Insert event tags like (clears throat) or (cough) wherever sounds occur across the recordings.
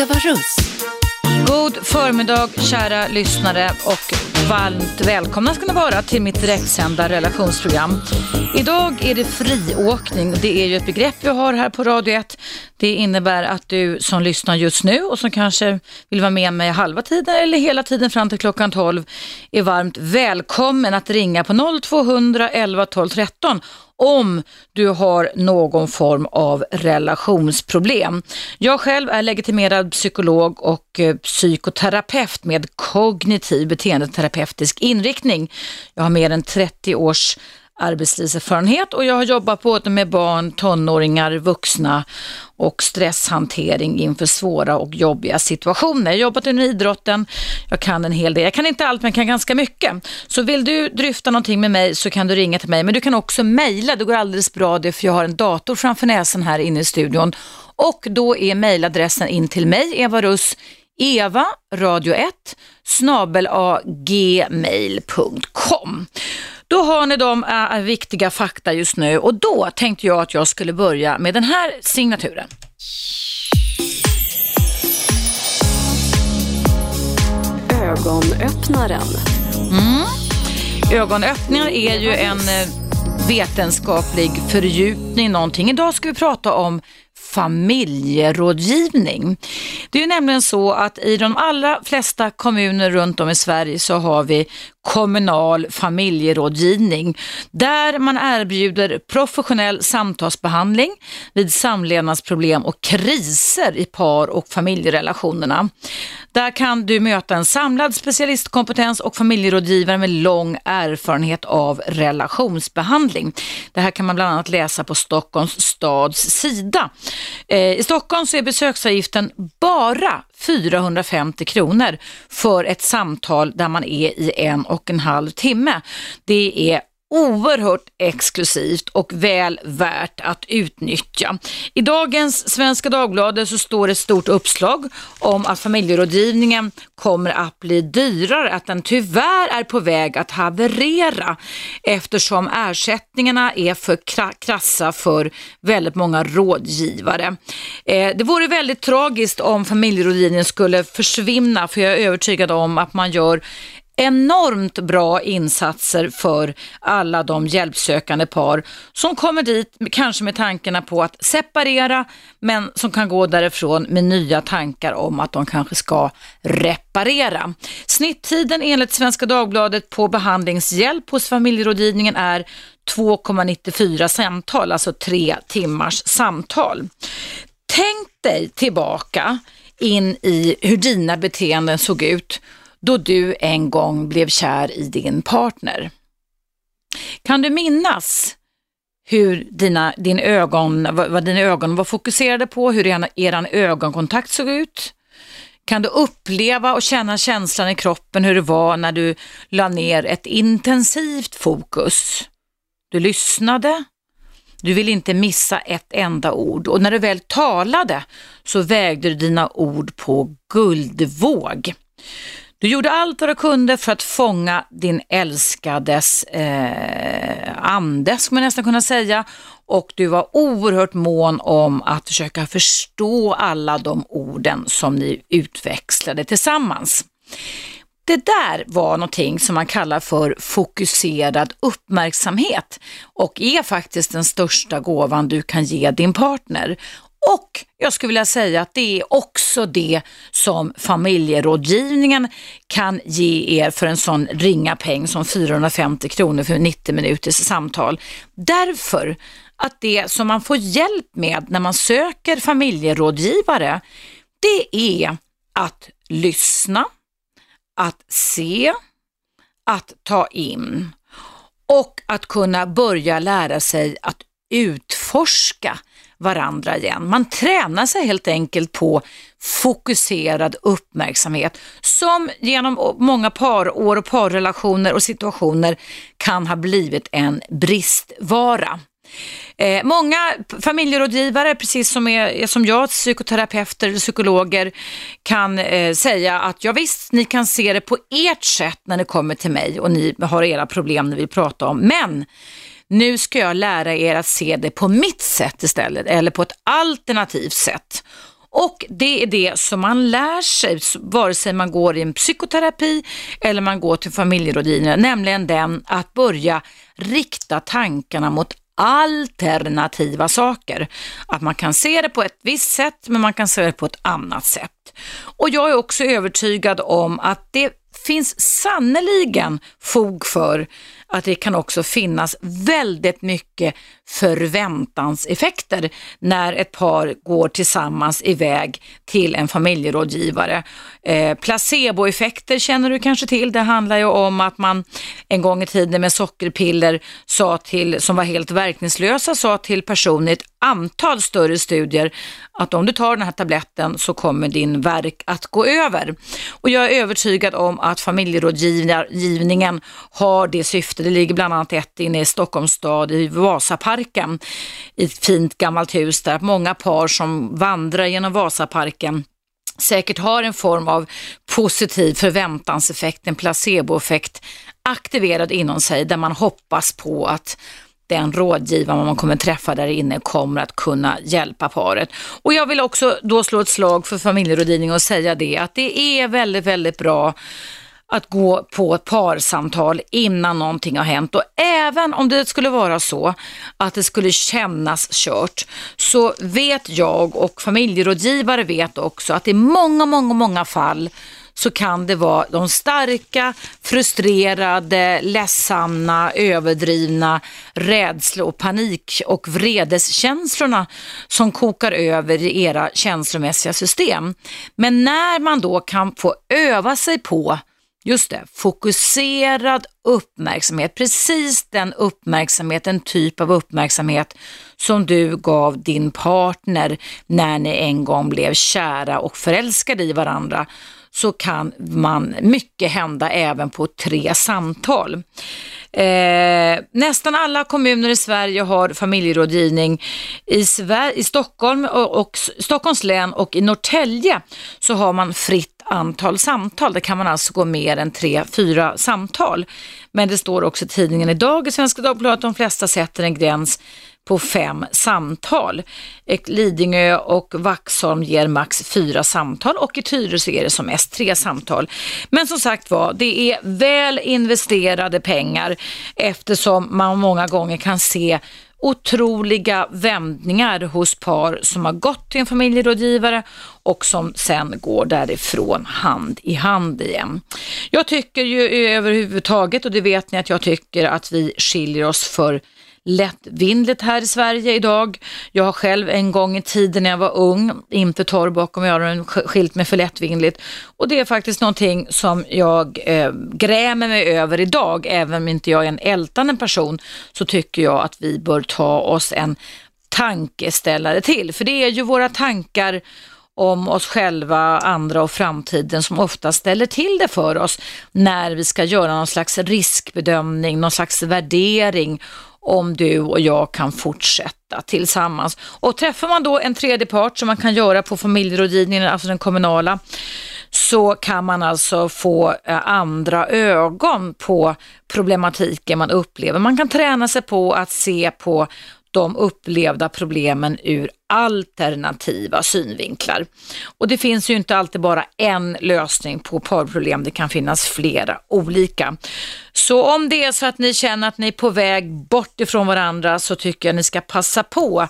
Eva Russ. God förmiddag kära lyssnare och varmt välkomna ska ni vara till mitt direktsända relationsprogram. Idag är det friåkning. Det är ju ett begrepp vi har här på Radio 1. Det innebär att du som lyssnar just nu och som kanske vill vara med mig halva tiden eller hela tiden fram till klockan 12 är varmt välkommen att ringa på 0200 11 12 13 om du har någon form av relationsproblem. Jag själv är legitimerad psykolog och eh, psykoterapeut med kognitiv beteendeterapeutisk inriktning. Jag har mer än 30 års arbetslivserfarenhet och jag har jobbat både med barn, tonåringar, vuxna och stresshantering inför svåra och jobbiga situationer. Jag har jobbat inom idrotten, jag kan en hel del. Jag kan inte allt men jag kan ganska mycket. Så vill du dryfta någonting med mig så kan du ringa till mig men du kan också mejla, det går alldeles bra det för jag har en dator framför näsan här inne i studion och då är mejladressen in till mig, Eva Russ, Eva radio 1 snabel gmail.com. Då har ni de äh, viktiga fakta just nu och då tänkte jag att jag skulle börja med den här signaturen. Ögonöppnaren. Mm. Ögonöppningar är ju en eh, vetenskaplig fördjupning någonting. Idag ska vi prata om familjerådgivning. Det är nämligen så att i de allra flesta kommuner runt om i Sverige så har vi kommunal familjerådgivning där man erbjuder professionell samtalsbehandling vid samlevnadsproblem och kriser i par och familjerelationerna. Där kan du möta en samlad specialistkompetens och familjerådgivare med lång erfarenhet av relationsbehandling. Det här kan man bland annat läsa på Stockholms stads sida. Eh, I Stockholm så är besöksavgiften bara 450 kronor för ett samtal där man är i en och en halv timme. Det är oerhört exklusivt och väl värt att utnyttja. I dagens Svenska Dagbladet så står ett stort uppslag om att familjerådgivningen kommer att bli dyrare, att den tyvärr är på väg att haverera eftersom ersättningarna är för krassa för väldigt många rådgivare. Eh, det vore väldigt tragiskt om familjerådgivningen skulle försvinna för jag är övertygad om att man gör enormt bra insatser för alla de hjälpsökande par som kommer dit kanske med tankarna på att separera men som kan gå därifrån med nya tankar om att de kanske ska reparera. Snitttiden enligt Svenska Dagbladet på behandlingshjälp hos familjerådgivningen är 2,94 samtal, alltså tre timmars samtal. Tänk dig tillbaka in i hur dina beteenden såg ut då du en gång blev kär i din partner. Kan du minnas hur dina, din ögon, vad dina ögon var fokuserade på, hur er, er ögonkontakt såg ut? Kan du uppleva och känna känslan i kroppen hur det var när du la ner ett intensivt fokus? Du lyssnade, du ville inte missa ett enda ord och när du väl talade så vägde du dina ord på guldvåg. Du gjorde allt vad du kunde för att fånga din älskades eh, ande, skulle man nästan kunna säga. Och du var oerhört mån om att försöka förstå alla de orden som ni utväxlade tillsammans. Det där var någonting som man kallar för fokuserad uppmärksamhet och är faktiskt den största gåvan du kan ge din partner. Och jag skulle vilja säga att det är också det som familjerådgivningen kan ge er för en sån ringa peng som 450 kronor för 90 minuters samtal. Därför att det som man får hjälp med när man söker familjerådgivare, det är att lyssna, att se, att ta in och att kunna börja lära sig att utforska varandra igen. Man tränar sig helt enkelt på fokuserad uppmärksamhet som genom många parår och parrelationer och situationer kan ha blivit en bristvara. Eh, många familjerådgivare, precis som, är, som jag, psykoterapeuter eller psykologer, kan eh, säga att ja visst, ni kan se det på ert sätt när ni kommer till mig och ni har era problem ni vill prata om, men nu ska jag lära er att se det på mitt sätt istället eller på ett alternativt sätt. Och det är det som man lär sig, vare sig man går i en psykoterapi eller man går till familjerådgivare, nämligen den att börja rikta tankarna mot alternativa saker. Att man kan se det på ett visst sätt, men man kan se det på ett annat sätt. Och jag är också övertygad om att det finns sannoliken fog för att det kan också finnas väldigt mycket förväntanseffekter när ett par går tillsammans iväg till en familjerådgivare. Eh, placeboeffekter känner du kanske till. Det handlar ju om att man en gång i tiden med sockerpiller sa till, som var helt verkningslösa sa till personer i ett antal större studier att om du tar den här tabletten så kommer din verk att gå över. Och jag är övertygad om att familjerådgivningen har det syftet. Det ligger bland annat ett inne i Stockholms stad i Vasaparken i ett fint gammalt hus där många par som vandrar genom Vasaparken säkert har en form av positiv förväntanseffekt, en placeboeffekt aktiverad inom sig där man hoppas på att den rådgivare man kommer träffa där inne kommer att kunna hjälpa paret. Och jag vill också då slå ett slag för familjerådgivning och säga det att det är väldigt, väldigt bra att gå på ett parsamtal innan någonting har hänt och även om det skulle vara så att det skulle kännas kört så vet jag och familjerådgivare vet också att i många, många, många fall så kan det vara de starka, frustrerade, ledsamma, överdrivna rädsla och panik och vredeskänslorna som kokar över i era känslomässiga system. Men när man då kan få öva sig på Just det, fokuserad uppmärksamhet. Precis den uppmärksamhet, den typ av uppmärksamhet som du gav din partner när ni en gång blev kära och förälskade i varandra så kan man mycket hända även på tre samtal. Eh, nästan alla kommuner i Sverige har familjerådgivning. I, Sver i Stockholm och, och Stockholms län och i Norrtälje så har man fritt antal samtal. Det kan man alltså gå mer än tre, fyra samtal. Men det står också i tidningen idag i Svenska Dagbladet att de flesta sätter en gräns på fem samtal. Lidingö och Vaxholm ger max fyra samtal och i Tyresö är det som mest tre samtal. Men som sagt var, det är väl investerade pengar eftersom man många gånger kan se otroliga vändningar hos par som har gått till en familjerådgivare och som sen går därifrån hand i hand igen. Jag tycker ju överhuvudtaget, och det vet ni att jag tycker att vi skiljer oss för lättvindigt här i Sverige idag. Jag har själv en gång i tiden när jag var ung, inte torr bakom öronen, skilt mig för lättvindigt. Och det är faktiskt någonting som jag eh, grämer mig över idag, även om inte jag är en ältande person, så tycker jag att vi bör ta oss en tankeställare till. För det är ju våra tankar om oss själva, andra och framtiden som ofta ställer till det för oss när vi ska göra någon slags riskbedömning, någon slags värdering om du och jag kan fortsätta tillsammans. Och träffar man då en tredje part som man kan göra på familjerådgivningen, alltså den kommunala, så kan man alltså få eh, andra ögon på problematiken man upplever. Man kan träna sig på att se på de upplevda problemen ur alternativa synvinklar. Och det finns ju inte alltid bara en lösning på parproblem, det kan finnas flera olika. Så om det är så att ni känner att ni är på väg bort ifrån varandra så tycker jag ni ska passa på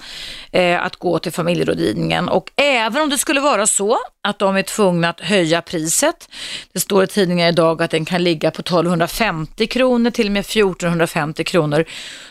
eh, att gå till familjerådgivningen och även om det skulle vara så att de är tvungna att höja priset, det står i tidningen idag att den kan ligga på 1250 kronor till och med 1450 kronor,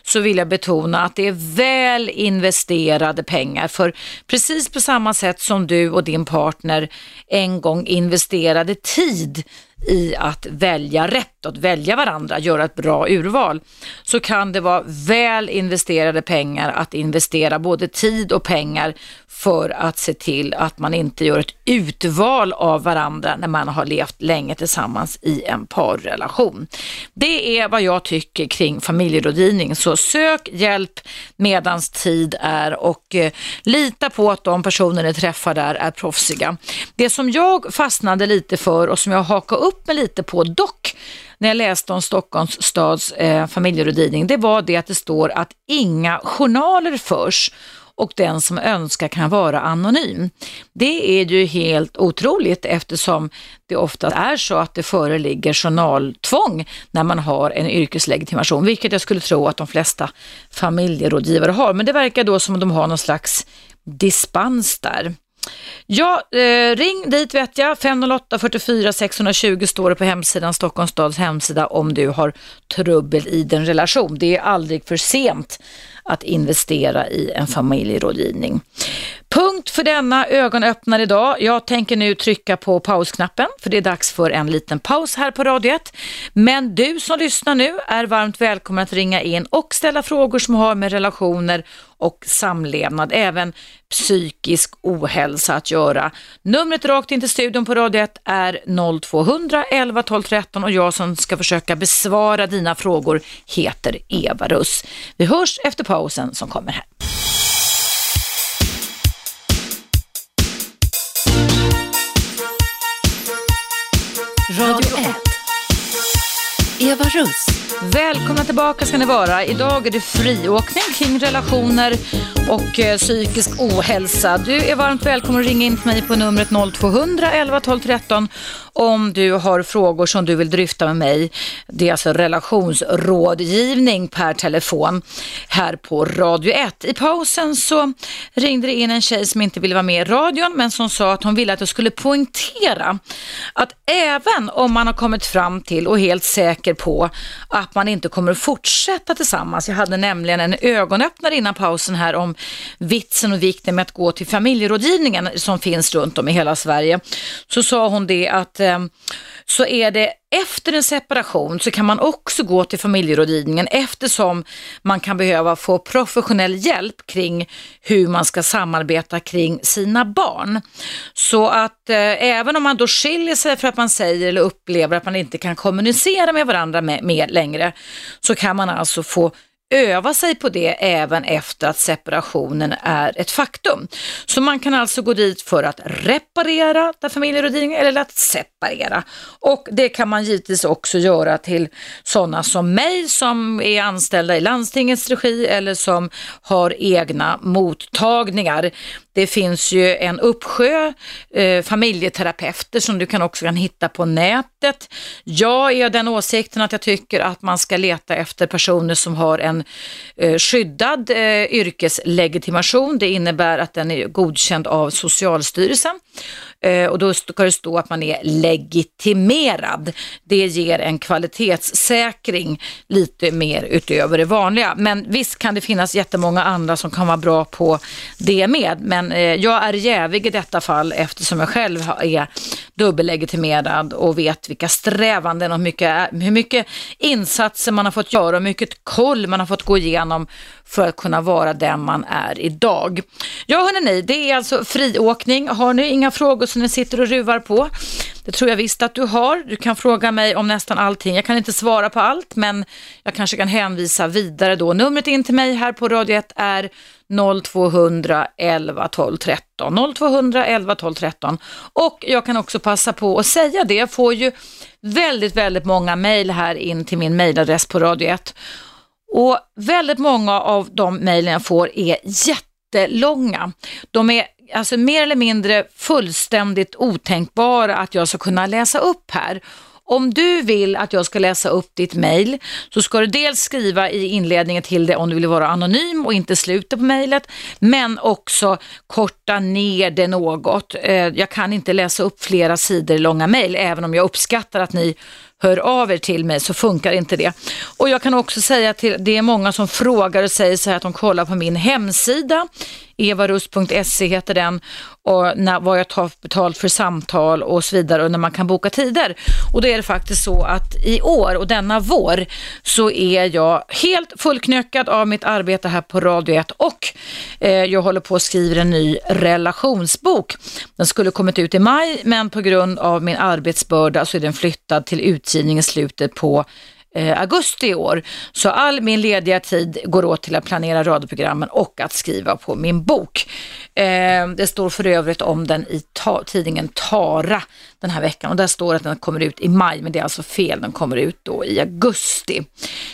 så vill jag betona att det är väl investerade pengar för precis på samma sätt som du och din partner en gång investerade tid i att välja rätt, att välja varandra, göra ett bra urval, så kan det vara väl investerade pengar att investera både tid och pengar för att se till att man inte gör ett utval av varandra när man har levt länge tillsammans i en parrelation. Det är vad jag tycker kring familjerådgivning, så sök hjälp medans tid är och eh, lita på att de personer ni träffar där är proffsiga. Det som jag fastnade lite för och som jag hakade upp mig lite på dock när jag läste om Stockholms stads eh, familjerådgivning, det var det att det står att inga journaler förs och den som önskar kan vara anonym. Det är ju helt otroligt eftersom det ofta är så att det föreligger journaltvång när man har en yrkeslegitimation, vilket jag skulle tro att de flesta familjerådgivare har. Men det verkar då som att de har någon slags dispens där. Ja, eh, ring dit vet jag. 508 44 620 står det på hemsidan, Stockholms stads hemsida om du har trubbel i din relation. Det är aldrig för sent att investera i en familjerådgivning. Punkt för denna ögonöppnare idag. Jag tänker nu trycka på pausknappen för det är dags för en liten paus här på radiet. Men du som lyssnar nu är varmt välkommen att ringa in och ställa frågor som har med relationer och samlevnad, även psykisk ohälsa att göra. Numret rakt in till studion på Radio 1 är 0200 11 12 13 och jag som ska försöka besvara dina frågor heter Eva Russ. Vi hörs efter pausen som kommer här. Radio 1. Eva Russ. Välkomna tillbaka ska ni vara. Idag är det friåkning kring relationer och eh, psykisk ohälsa. Du är varmt välkommen att ringa in till mig på numret 0200 11 12 13 om du har frågor som du vill dryfta med mig. Det är alltså relationsrådgivning per telefon här på Radio 1. I pausen så ringde det in en tjej som inte ville vara med i radion men som sa att hon ville att jag skulle poängtera att även om man har kommit fram till och helt säkert säker på att man inte kommer att fortsätta tillsammans. Jag hade nämligen en ögonöppnare innan pausen här om vitsen och vikten med att gå till familjerådgivningen som finns runt om i hela Sverige. Så sa hon det att eh, så är det efter en separation så kan man också gå till familjerådgivningen eftersom man kan behöva få professionell hjälp kring hur man ska samarbeta kring sina barn. Så att eh, även om man då skiljer sig för att man säger eller upplever att man inte kan kommunicera med varandra med, med längre så kan man alltså få öva sig på det även efter att separationen är ett faktum. Så man kan alltså gå dit för att reparera där familjerådgivning eller att separera. Och det kan man givetvis också göra till sådana som mig som är anställda i landstingets regi eller som har egna mottagningar. Det finns ju en uppsjö eh, familjeterapeuter som du kan också kan hitta på nätet. Jag är den åsikten att jag tycker att man ska leta efter personer som har en eh, skyddad eh, yrkeslegitimation. Det innebär att den är godkänd av Socialstyrelsen Eh, och då ska det stå att man är legitimerad. Det ger en kvalitetssäkring lite mer utöver det vanliga. Men visst kan det finnas jättemånga andra som kan vara bra på det med. Men eh, jag är jävig i detta fall eftersom jag själv är dubbellegitimerad och vet vilka strävanden och mycket, eh, hur mycket insatser man har fått göra och mycket koll man har fått gå igenom för att kunna vara den man är idag. Ja hörni, det är alltså friåkning. Har ni inga frågor som ni sitter och ruvar på? Det tror jag visst att du har. Du kan fråga mig om nästan allting. Jag kan inte svara på allt, men jag kanske kan hänvisa vidare då. Numret in till mig här på Radio 1 är 0200 11 12 13. 0200 11 12 13. Och jag kan också passa på att säga det. Jag får ju väldigt, väldigt många mejl här in till min mejladress på Radio 1 och väldigt många av de mejlen jag får är jättelånga. De är alltså mer eller mindre fullständigt otänkbara att jag ska kunna läsa upp här. Om du vill att jag ska läsa upp ditt mejl så ska du dels skriva i inledningen till det om du vill vara anonym och inte slutet på mejlet, men också korta ner det något. Eh, jag kan inte läsa upp flera sidor långa mejl, även om jag uppskattar att ni hör av er till mig så funkar inte det. Och jag kan också säga till, det är många som frågar och säger så här att de kollar på min hemsida, evarus.se heter den, och när, vad jag tar betalt för samtal och så vidare och när man kan boka tider. Och då är det faktiskt så att i år och denna vår så är jag helt fullknökad av mitt arbete här på Radio 1 och eh, jag håller på att skriva en ny relationsbok. Den skulle kommit ut i maj men på grund av min arbetsbörda så är den flyttad till utgivning i slutet på eh, augusti i år. Så all min lediga tid går åt till att planera radioprogrammen och att skriva på min bok. Eh, det står för övrigt om den i ta tidningen Tara den här veckan och där står att den kommer ut i maj men det är alltså fel, den kommer ut då i augusti.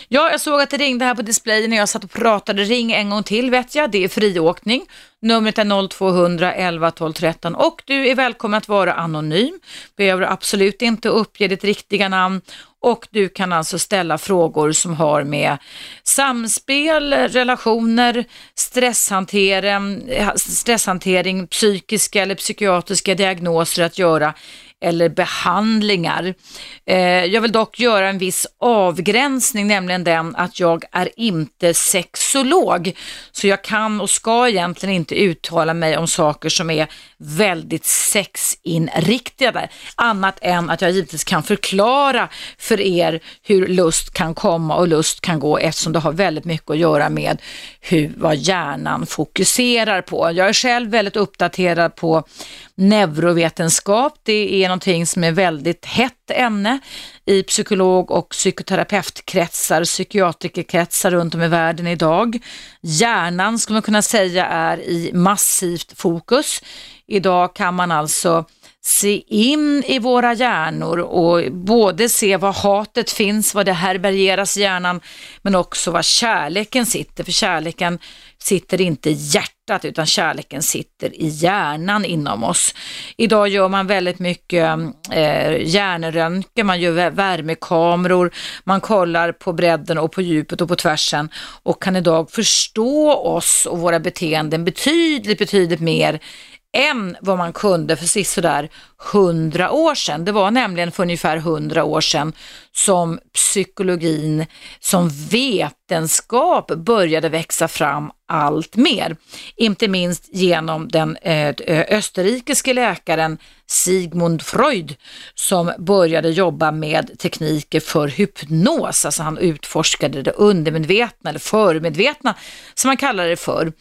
Ja, jag såg att det ringde här på displayen när jag satt och pratade. Ring en gång till vet jag, det är friåkning. Numret är 0200 11 12 13 och du är välkommen att vara anonym. Behöver absolut inte uppge ditt riktiga namn och du kan alltså ställa frågor som har med samspel, relationer, stresshantering, eh, stresshantering psykiska eller psykiatriska diagnoser att göra eller behandlingar. Eh, jag vill dock göra en viss avgränsning, nämligen den att jag är inte sexolog. Så jag kan och ska egentligen inte uttala mig om saker som är väldigt sexinriktade, annat än att jag givetvis kan förklara för er hur lust kan komma och lust kan gå eftersom det har väldigt mycket att göra med hur, vad hjärnan fokuserar på. Jag är själv väldigt uppdaterad på neurovetenskap. Det är någonting som är väldigt hett ämne i psykolog och psykoterapeutkretsar, psykiatrikerkretsar runt om i världen idag. Hjärnan skulle man kunna säga är i massivt fokus. Idag kan man alltså se in i våra hjärnor och både se var hatet finns, var det härbärgeras i hjärnan, men också var kärleken sitter. För kärleken sitter inte i hjärtat utan kärleken sitter i hjärnan inom oss. Idag gör man väldigt mycket eh, hjärnröntgen, man gör värmekameror, man kollar på bredden och på djupet och på tvärsen och kan idag förstå oss och våra beteenden betydligt, betydligt mer än vad man kunde för sådär hundra år sedan. Det var nämligen för ungefär hundra år sedan som psykologin som vetenskap började växa fram allt mer. Inte minst genom den eh, österrikiske läkaren Sigmund Freud som började jobba med tekniker för hypnos, alltså han utforskade det undermedvetna eller förmedvetna som man kallar det för,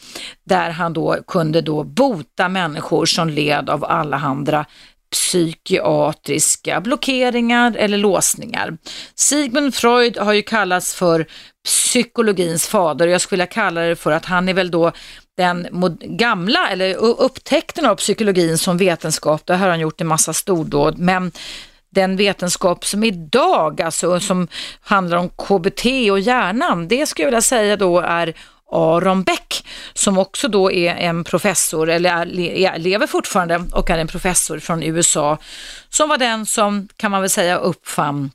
där han då kunde då bota människor som led av allehanda psykiatriska blockeringar eller låsningar. Sigmund Freud har ju kallats för psykologins fader. Och jag skulle vilja kalla det för att han är väl då den gamla, eller upptäckten av psykologin som vetenskap, det har han gjort en massa stordåd, men den vetenskap som idag, alltså som handlar om KBT och hjärnan, det skulle jag vilja säga då är Aron Beck som också då är en professor, eller lever fortfarande och är en professor från USA, som var den som kan man väl säga uppfann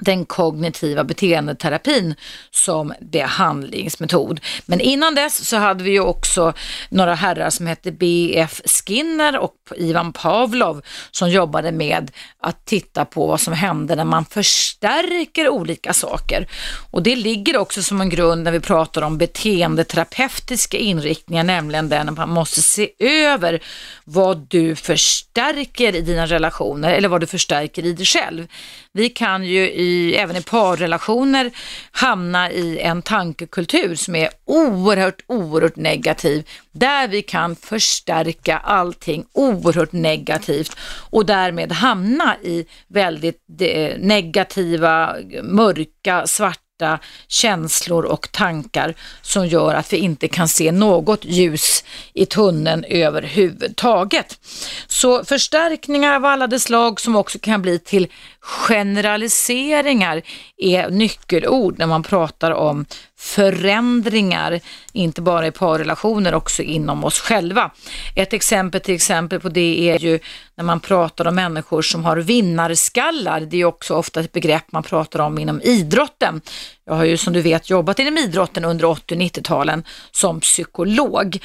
den kognitiva beteendeterapin som behandlingsmetod. Men innan dess så hade vi ju också några herrar som hette B.F. Skinner och Ivan Pavlov som jobbade med att titta på vad som händer när man förstärker olika saker. Och det ligger också som en grund när vi pratar om beteendeterapeutiska inriktningar, nämligen den att man måste se över vad du förstärker i dina relationer eller vad du förstärker i dig själv. Vi kan ju i, även i parrelationer hamna i en tankekultur som är oerhört, oerhört negativ, där vi kan förstärka allting oerhört negativt och därmed hamna i väldigt eh, negativa, mörka, svarta svarta känslor och tankar som gör att vi inte kan se något ljus i tunneln överhuvudtaget. Så förstärkningar av alla de slag som också kan bli till generaliseringar är nyckelord när man pratar om förändringar, inte bara i parrelationer, också inom oss själva. Ett exempel till exempel på det är ju när man pratar om människor som har vinnarskallar. Det är också ofta ett begrepp man pratar om inom idrotten. Jag har ju som du vet jobbat inom idrotten under 80 och 90-talen som psykolog.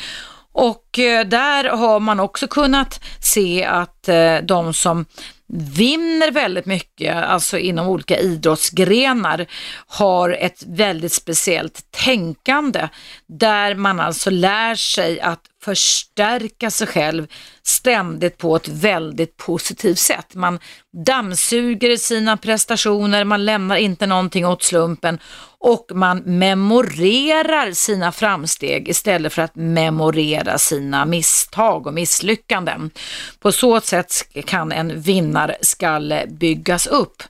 Och eh, där har man också kunnat se att eh, de som vinner väldigt mycket, alltså inom olika idrottsgrenar, har ett väldigt speciellt tänkande där man alltså lär sig att förstärka sig själv ständigt på ett väldigt positivt sätt. Man dammsuger sina prestationer, man lämnar inte någonting åt slumpen och man memorerar sina framsteg istället för att memorera sina misstag och misslyckanden. På så sätt kan en vinnarskalle byggas upp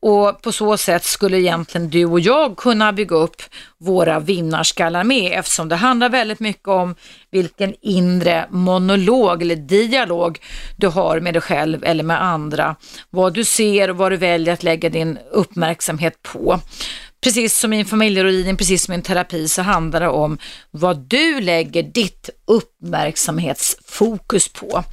och på så sätt skulle egentligen du och jag kunna bygga upp våra vinnarskallar med eftersom det handlar väldigt mycket om vilken inre monolog eller dialog du har med dig själv eller med andra. Vad du ser och vad du väljer att lägga din uppmärksamhet på. Precis som i en familjerådgivning, precis som i en terapi så handlar det om vad du lägger ditt uppmärksamhetsfokus på.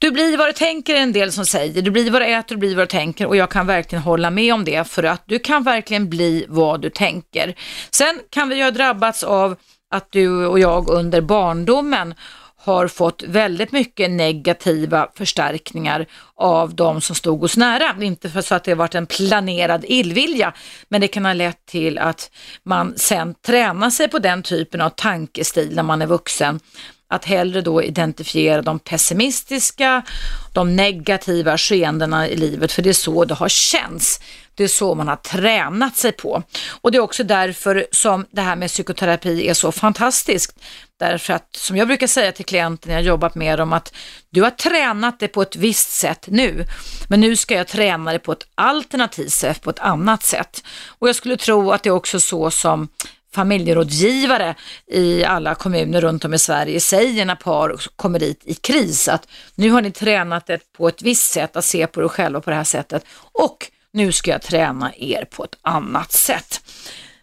Du blir vad du tänker är en del som säger, du blir vad du äter, du blir vad du tänker och jag kan verkligen hålla med om det för att du kan verkligen bli vad du tänker. Sen kan vi ju ha drabbats av att du och jag under barndomen har fått väldigt mycket negativa förstärkningar av de som stod oss nära. Inte för så att det har varit en planerad illvilja, men det kan ha lett till att man sen tränar sig på den typen av tankestil när man är vuxen att hellre då identifiera de pessimistiska, de negativa skeendena i livet, för det är så det har känts. Det är så man har tränat sig på. Och det är också därför som det här med psykoterapi är så fantastiskt. Därför att, som jag brukar säga till klienter när jag jobbat med dem, att du har tränat det på ett visst sätt nu, men nu ska jag träna det på ett alternativt sätt, på ett annat sätt. Och jag skulle tro att det är också så som familjerådgivare i alla kommuner runt om i Sverige säger när par kommer dit i kris att nu har ni tränat det på ett visst sätt att se på er själva på det här sättet och nu ska jag träna er på ett annat sätt.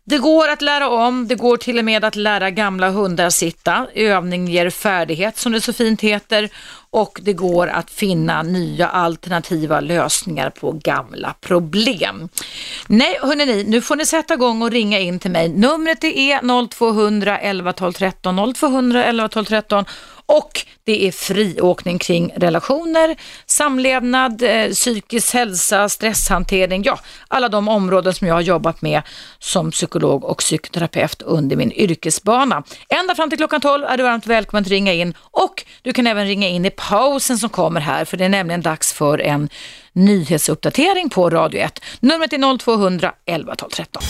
Det går att lära om, det går till och med att lära gamla hundar sitta. Övning ger färdighet som det så fint heter och det går att finna nya alternativa lösningar på gamla problem. Nej, hörni, nu får ni sätta igång och ringa in till mig. Numret är 0200 11 12 13 0200 11 12 13 och det är friåkning kring relationer, samlevnad, eh, psykisk hälsa, stresshantering, ja alla de områden som jag har jobbat med som psykolog och psykoterapeut under min yrkesbana. Ända fram till klockan 12 är du varmt välkommen att ringa in och du kan även ringa in i pausen som kommer här för det är nämligen dags för en nyhetsuppdatering på Radio 1. Numret är 0200 11 12 13.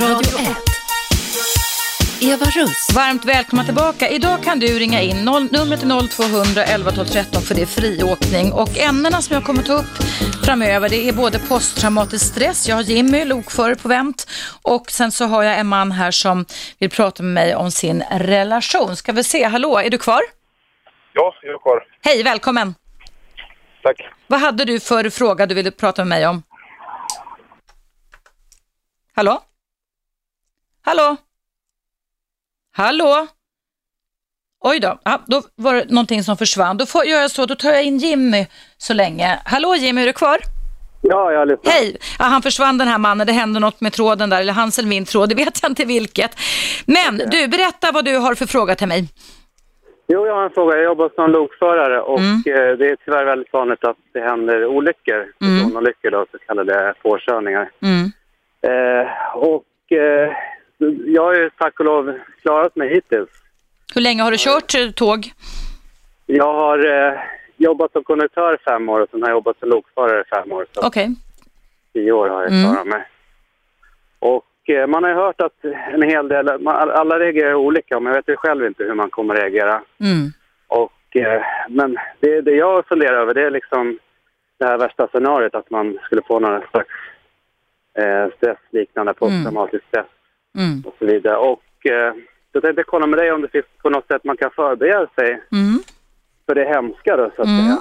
Radio 1. Eva Russ. Varmt välkomna tillbaka. Idag kan du ringa in. Noll, numret är 0200 11 12 13 för det är friåkning. Och ämnena som jag kommer ta upp framöver det är både posttraumatisk stress. Jag har Jimmy, lokförare på vänt. Och sen så har jag en man här som vill prata med mig om sin relation. Ska vi se, hallå, är du kvar? Ja, jag är kvar. Hej, välkommen. Tack. Vad hade du för fråga du ville prata med mig om? Hallå? Hallå? Hallå? Oj då, ja, då var det någonting som försvann. Då får jag göra så, då tar jag in Jimmy så länge. Hallå Jimmy, är du kvar? Ja, jag lyssnar. Hej! Ja, han försvann den här mannen, det hände något med tråden där, eller hans eller min tråd, det (laughs) vet jag inte vilket. Men du, berätta vad du har för fråga till mig. Jo, jag har en fråga. Jag jobbar som lokförare och Mm. eh, det är tyvärr väldigt vanligt att det händer olyckor, Mm. personolyckor då, så kallade påkörningar. Mm. Eh, och eh, jag har ju tack och lov klarat mig hittills. Hur länge har du kört tåg? Jag har eh, jobbat som konduktör i fem år och sen har jag jobbat som lokförare i fem år. Okej. tio år har jag Mm. klarat mig. Och eh, man har ju hört att en hel del, man, alla reagerar olika, men jag vet ju själv inte hur man kommer reagera. Mm. Och, eh, men det, det jag funderar över det är liksom det här värsta scenariot att man skulle få någon slags eh, stressliknande posttraumatisk stress Mm. och så vidare. Och eh, jag tänkte kolla med dig om det finns på något sätt man kan förbereda sig Mm. för det hemska då, så att Mm. säga.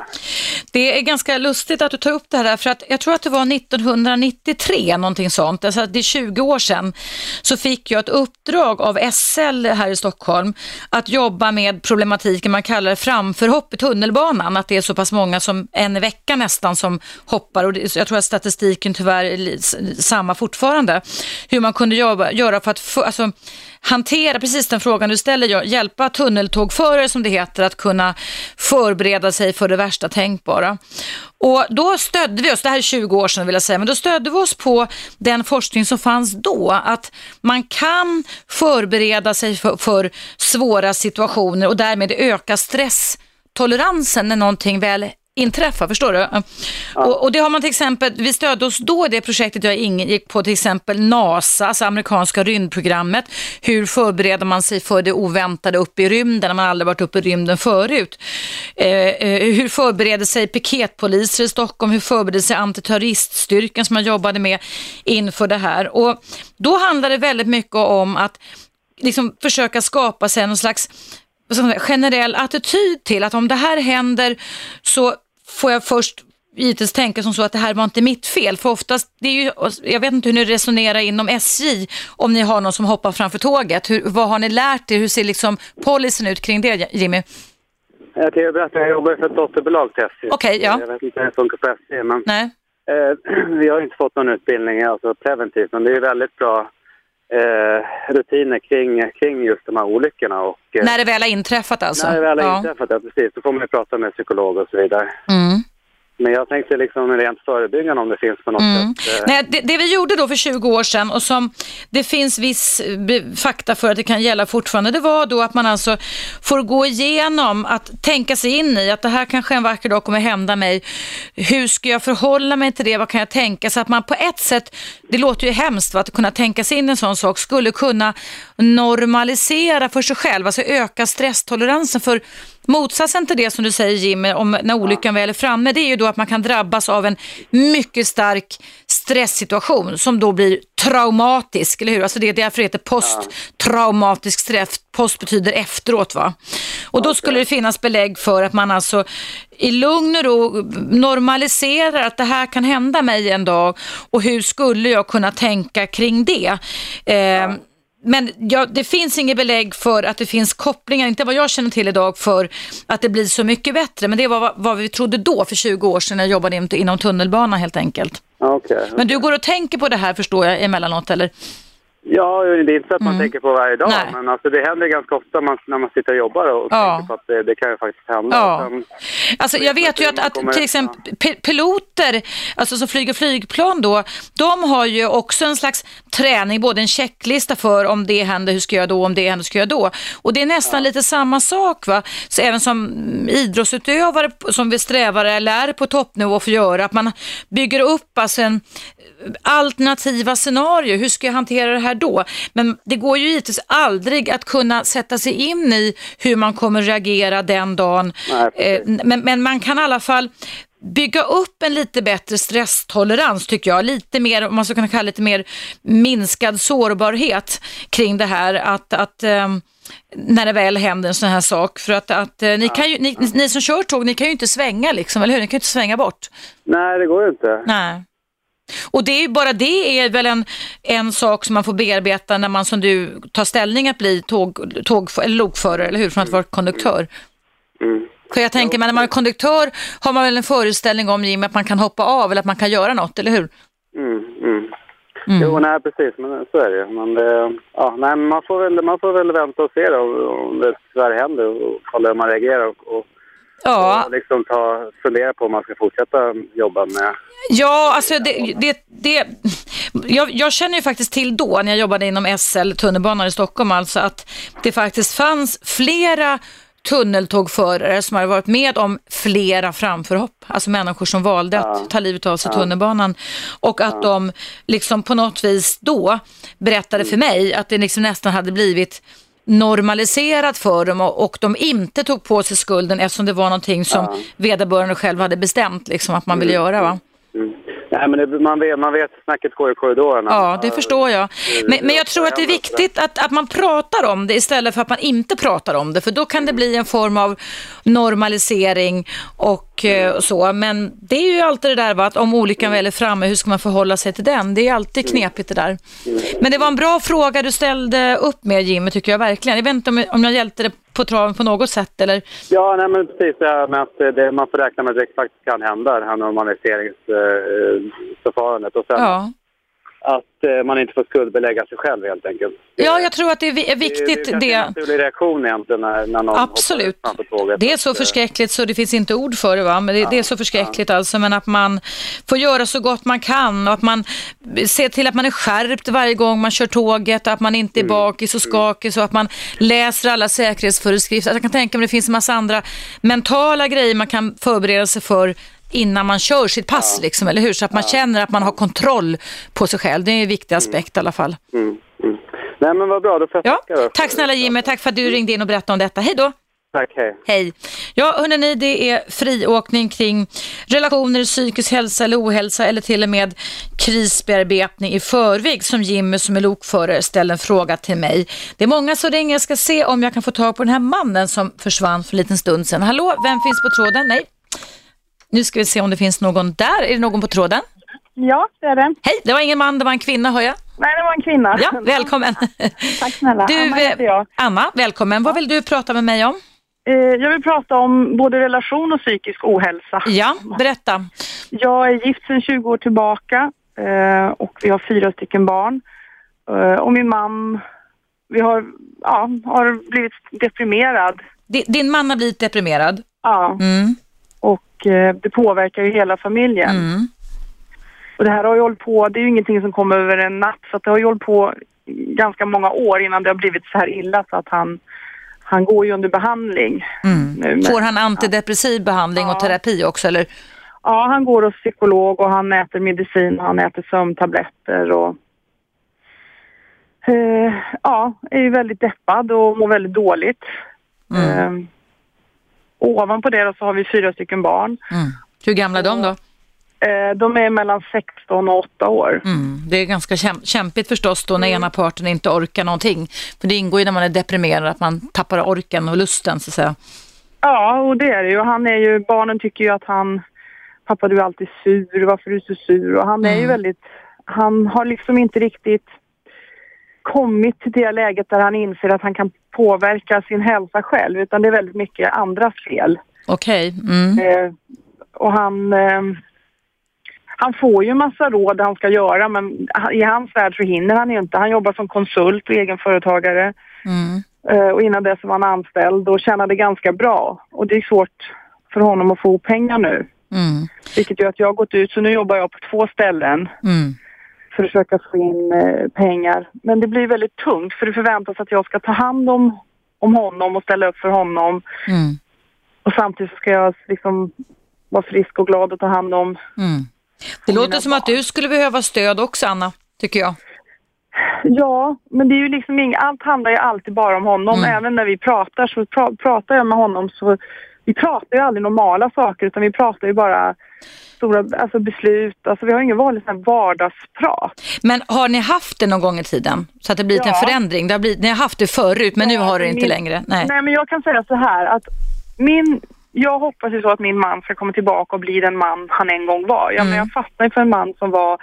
Det är ganska lustigt att du tar upp det här för att jag tror att det var 1993, någonting sånt, alltså det är 20 år sedan, så fick jag ett uppdrag av SL här i Stockholm att jobba med problematiken man kallar det framförhopp i tunnelbanan, att det är så pass många som en i veckan nästan som hoppar och jag tror att statistiken tyvärr är samma fortfarande. Hur man kunde jobba, göra för att få, alltså, hantera precis den frågan du ställer, hjälpa tunneltågförare som det heter att kunna förbereda sig för det värsta tänkbara. Och då stödde vi oss, det här är 20 år sedan vill jag säga, men då stödde vi oss på den forskning som fanns då, att man kan förbereda sig för, för svåra situationer och därmed öka stresstoleransen när någonting väl inträffa, förstår du? Och, och, det har man till exempel, vi stödde oss då i det projektet jag gick på till exempel NASA, alltså amerikanska rymdprogrammet. Hur förbereder man sig för det oväntade uppe i rymden när man aldrig varit uppe i rymden förut? Eh, eh, hur förbereder sig piketpoliser i Stockholm? Hur förbereder sig antiterroriststyrkan som man jobbade med inför det här? Och då handlar det väldigt mycket om att liksom försöka skapa sig någon slags generell attityd till att om det här händer så får jag först givetvis tänka som så att det här var inte mitt fel. För oftast, det är ju, jag vet inte hur ni resonerar inom SJ om ni har någon som hoppar framför tåget. Hur, vad har ni lärt er? Hur ser liksom policyn ut kring det, Jimmy? Jag kan berätta, jag jobbar för ett dotterbolag till SJ. Okej, okay, ja. Jag vet inte hur det funkar på SJ, men Nej. Eh, (clears throat) vi har inte fått någon utbildning alltså preventivt, men det är väldigt bra eh, rutiner kring, kring just de här olyckorna. Och, eh, när det väl har inträffat alltså? När det väl har ja. inträffat, ja precis. Då får man ju prata med psykolog och så vidare. Mm. Men jag tänkte liksom rent förebyggande om det finns på något mm. sätt. Eh. Nej, det, det, vi gjorde då för 20 år sedan och som det finns viss fakta för att det kan gälla fortfarande, det var då att man alltså får gå igenom att tänka sig in i att det här kanske en vacker dag kommer hända mig. Hur ska jag förhålla mig till det? Vad kan jag tänka? Så att man på ett sätt, det låter ju hemskt va, att kunna tänka sig in i en sån sak, skulle kunna normalisera för sig själv, alltså öka stresstoleransen för Motsatsen till det som du säger Jimmy, om när olyckan väl är framme, det är ju då att man kan drabbas av en mycket stark stresssituation som då blir traumatisk, eller hur? Alltså det är därför det heter posttraumatisk stress. Post betyder efteråt va? Och då skulle det finnas belägg för att man alltså i lugn och ro normaliserar att det här kan hända mig en dag och hur skulle jag kunna tänka kring det? Eh, men ja, det finns inget belägg för att det finns kopplingar, inte vad jag känner till idag, för att det blir så mycket bättre. Men det var vad vi trodde då för 20 år sedan när jag jobbade inom tunnelbana helt enkelt. Okay, okay. Men du går och tänker på det här förstår jag emellanåt eller? Ja, det är inte så att man mm. tänker på varje dag, Nej. men alltså det händer ganska ofta man, när man sitter och jobbar och ja. tänker på att det, det kan ju faktiskt hända. Ja. Sen, alltså jag vet ju att, att kommer, till exempel ja. piloter, alltså som flyger flygplan då, de har ju också en slags träning, både en checklista för om det händer, hur ska jag då, om det händer, hur ska jag då? Och det är nästan lite samma sak va, så även som idrottsutövare som vi strävar eller är på toppnivå att göra, att man bygger upp alltså en alternativa scenarier, hur ska jag hantera det här då? Men det går ju givetvis aldrig att kunna sätta sig in i hur man kommer reagera den dagen. Nej, eh, men, men man kan i alla fall bygga upp en lite bättre stresstolerans tycker jag. Lite mer, om man ska kunna kalla det lite mer minskad sårbarhet kring det här att, att um, när det väl händer en sån här sak. För att, att uh, ni, kan ju, ni, ni, som kör tåg, ni kan ju inte svänga liksom, eller hur? Ni kan ju inte svänga bort. Nej, det går ju inte. Nej. Och det är bara det är väl en, en sak som man får bearbeta när man som du tar ställning att bli tåg, tåg eller lokförare, eller hur? Från att vara konduktör. Mm. För jag tänker, men när man är konduktör har man väl en föreställning om Jim, att man kan hoppa av eller att man kan göra något, eller hur? Mm, mm. Mm. Jo, nej precis, men så är det Men det, ja, nej, man, får väl, man får väl vänta och se då, om det tyvärr händer och kolla hur man reagerar och, och Ja. Och liksom ta, fundera på om man ska fortsätta jobba med... Ja, alltså det, det, det jag, jag, känner ju faktiskt till då när jag jobbade inom SL, tunnelbanan i Stockholm, alltså att det faktiskt fanns flera tunneltågförare som hade varit med om flera framförhopp. Alltså människor som valde ja. att ta livet av sig i ja. tunnelbanan. Och att ja. de liksom på något vis då berättade för mig att det liksom nästan hade blivit normaliserat för dem och, och de inte tog på sig skulden eftersom det var någonting som ja. vederbörande själv hade bestämt liksom, att man ville mm. göra. Va? Mm. Nej, men det, man, vet, man vet snacket går i korridorerna. Ja, det förstår jag. Men, men jag tror att det är viktigt att, att man pratar om det istället för att man inte pratar om det. För då kan det bli en form av normalisering och, eh, och så. Men det är ju alltid det där va, att om olyckan väl är framme, hur ska man förhålla sig till den? Det är alltid knepigt det där. Men det var en bra fråga du ställde upp med Jimmy, tycker jag verkligen. Jag vet inte om, om jag hjälpte dig på traven på något sätt eller? Ja, nej, men precis det här med att det, man får räkna med att det faktiskt kan hända, det här normaliseringsförfarandet. och sen, ja. Att eh, man inte får skuldbelägga sig själv helt enkelt. Ja, jag tror att det är vi- är viktigt Det, är en naturlig reaktion egentligen när, när någon Absolut. framför tåget. Det är så Att, eh, förskräckligt så det finns inte ord för det va, men det, det är så förskräckligt alltså, men att man får göra så gott man kan och att man ser till att man är skärpt varje gång man kör tåget, att man inte är bakis och skakig och att man läser alla säkerhetsföreskrifter. Alltså, jag kan tänka mig det finns en massa andra mentala grejer man kan förbereda sig för innan man kör sitt pass, liksom, eller hur? Så att man känner att man har kontroll på sig själv. Det är en viktig aspekt i alla fall. Mm, mm. Nej men vad bra, då får jag Ja, tacka. tack snälla Jimmy, tack för att du ringde in och berättade om detta. Hej då! Tack, hej. Hej. Ja, hörrni, det är friåkning kring relationer, psykisk hälsa eller ohälsa eller till och med krisbearbetning i förväg som Jimmy som är lokförare ställer en fråga till mig. Det är många som ringer. Jag ska se om jag kan få tag på den här mannen som försvann för en liten stund sedan. Hallå, vem finns på tråden? Nej. Nu ska vi se om det finns någon där. Är det någon på tråden? Ja, det är det. Hej, det var ingen man, det var en kvinna hör jag. Nej, det var en kvinna. Ja, välkommen. (laughs) Tack snälla. Du, Anna heter jag. Anna, välkommen. Vad vill du prata med mig om? Eh, Jag vill prata om både relation och psykisk ohälsa. Ja, berätta. Jag är gift sedan 20 år tillbaka eh, och vi har fyra stycken barn. Eh, Och min man, vi har, ja, har blivit deprimerad. Di- Din man har blivit deprimerad. Ja, Mm. Eh, det påverkar ju hela familjen. Mm. Och det här har ju hållit på, det är ju ingenting som kommer över en natt så det har ju hållit på ganska många år innan det har blivit så här illa så att han, han går ju under behandling. nu Mm. med- Får han antidepressiv behandling och Ja. terapi också eller? Ja, han går hos psykolog och han äter medicin och han äter sömntabletter och eh, ja, är ju väldigt deppad och mår väldigt dåligt. Mm. Eh, ovanpå det så har vi fyra stycken barn. Mm. Hur gamla är de då? Eh, de är mellan 16 och 8 år. Mm. Det är ganska käm- kämpigt förstås då när ena parten inte orkar någonting. För det ingår ju när man är deprimerad att man tappar orken och lusten så att säga. Ja, och det är det ju. Han är ju, barnen tycker ju att han, pappa du är alltid sur, varför är du så sur? Och han är ju Mm. väldigt, han har liksom inte riktigt kommit till det läget där han inser att han kan påverka sin hälsa själv, utan det är väldigt mycket andras fel. Okej. Mm. Eh, och han, eh, han får ju massa råd han ska göra, men i hans värld så hinner han ju inte. Han jobbar som konsult och egenföretagare. Mm. Eh, och innan dess var han anställd och tjänade ganska bra. Och det är svårt för honom att få pengar nu. Mm. Vilket gör att jag har gått ut, så nu jobbar jag på två ställen Mm. För att försöka få in eh, pengar. Men det blir väldigt tungt för det förväntas att jag ska ta hand om, om honom och ställa upp för honom. Mm. Och samtidigt ska jag liksom vara frisk och glad och ta hand om Mm. Det mina låter som att barn. du skulle behöva stöd också Anna, tycker jag. Ja, men det är ju liksom inget, allt handlar ju alltid bara om honom. Mm. Även när vi pratar så pra, pratar jag med honom så vi pratar ju aldrig normala saker utan vi pratar ju bara stora alltså beslut. Alltså vi har ingen vanlig sån vardagsprat. Men har ni haft det någon gång i tiden? Så att det blivit Ja. en förändring? Det har blivit, ni har haft det förut men nu Ja, har det min- inte längre? Nej. Nej men jag kan säga så här att min, jag hoppas ju så att min man ska komma tillbaka och bli den man han en gång var. Ja, Mm. men jag fastnade för en man som var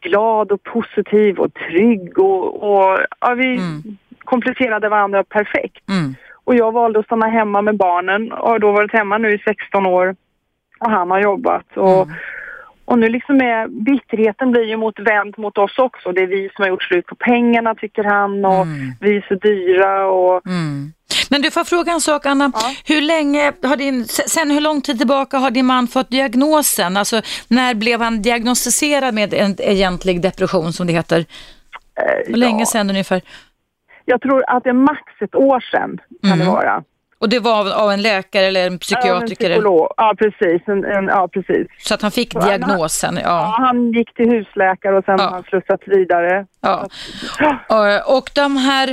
glad och positiv och trygg och, och ja, vi Mm. kompletterade varandra perfekt. Mm. Och jag valde att stanna hemma med barnen och har då varit hemma nu i 16 år och han har jobbat. Och, Mm. och nu liksom är bitterheten blir ju mot, vänd mot oss också. Det är vi som har gjort slut på pengarna tycker han och Mm. vi är så dyra och Mm. Men du får fråga en sak Anna. Ja. Hur länge har din, sen hur lång tid tillbaka har din man fått diagnosen? Alltså när blev han diagnostiserad med en egentlig depression som det heter? eh, Hur länge ja, sedan ungefär? Jag tror att det är max ett år sedan kan det Mm. vara. Och det var av, av en läkare eller en Ja, psykiatriker? en psykolog. Ja, precis. En, en, ja, precis. så att han fick Så han- diagnosen? Ja, Ja. han gick till husläkare och sen Ja. har han slussats vidare. ja. Ja. Eh, Och de här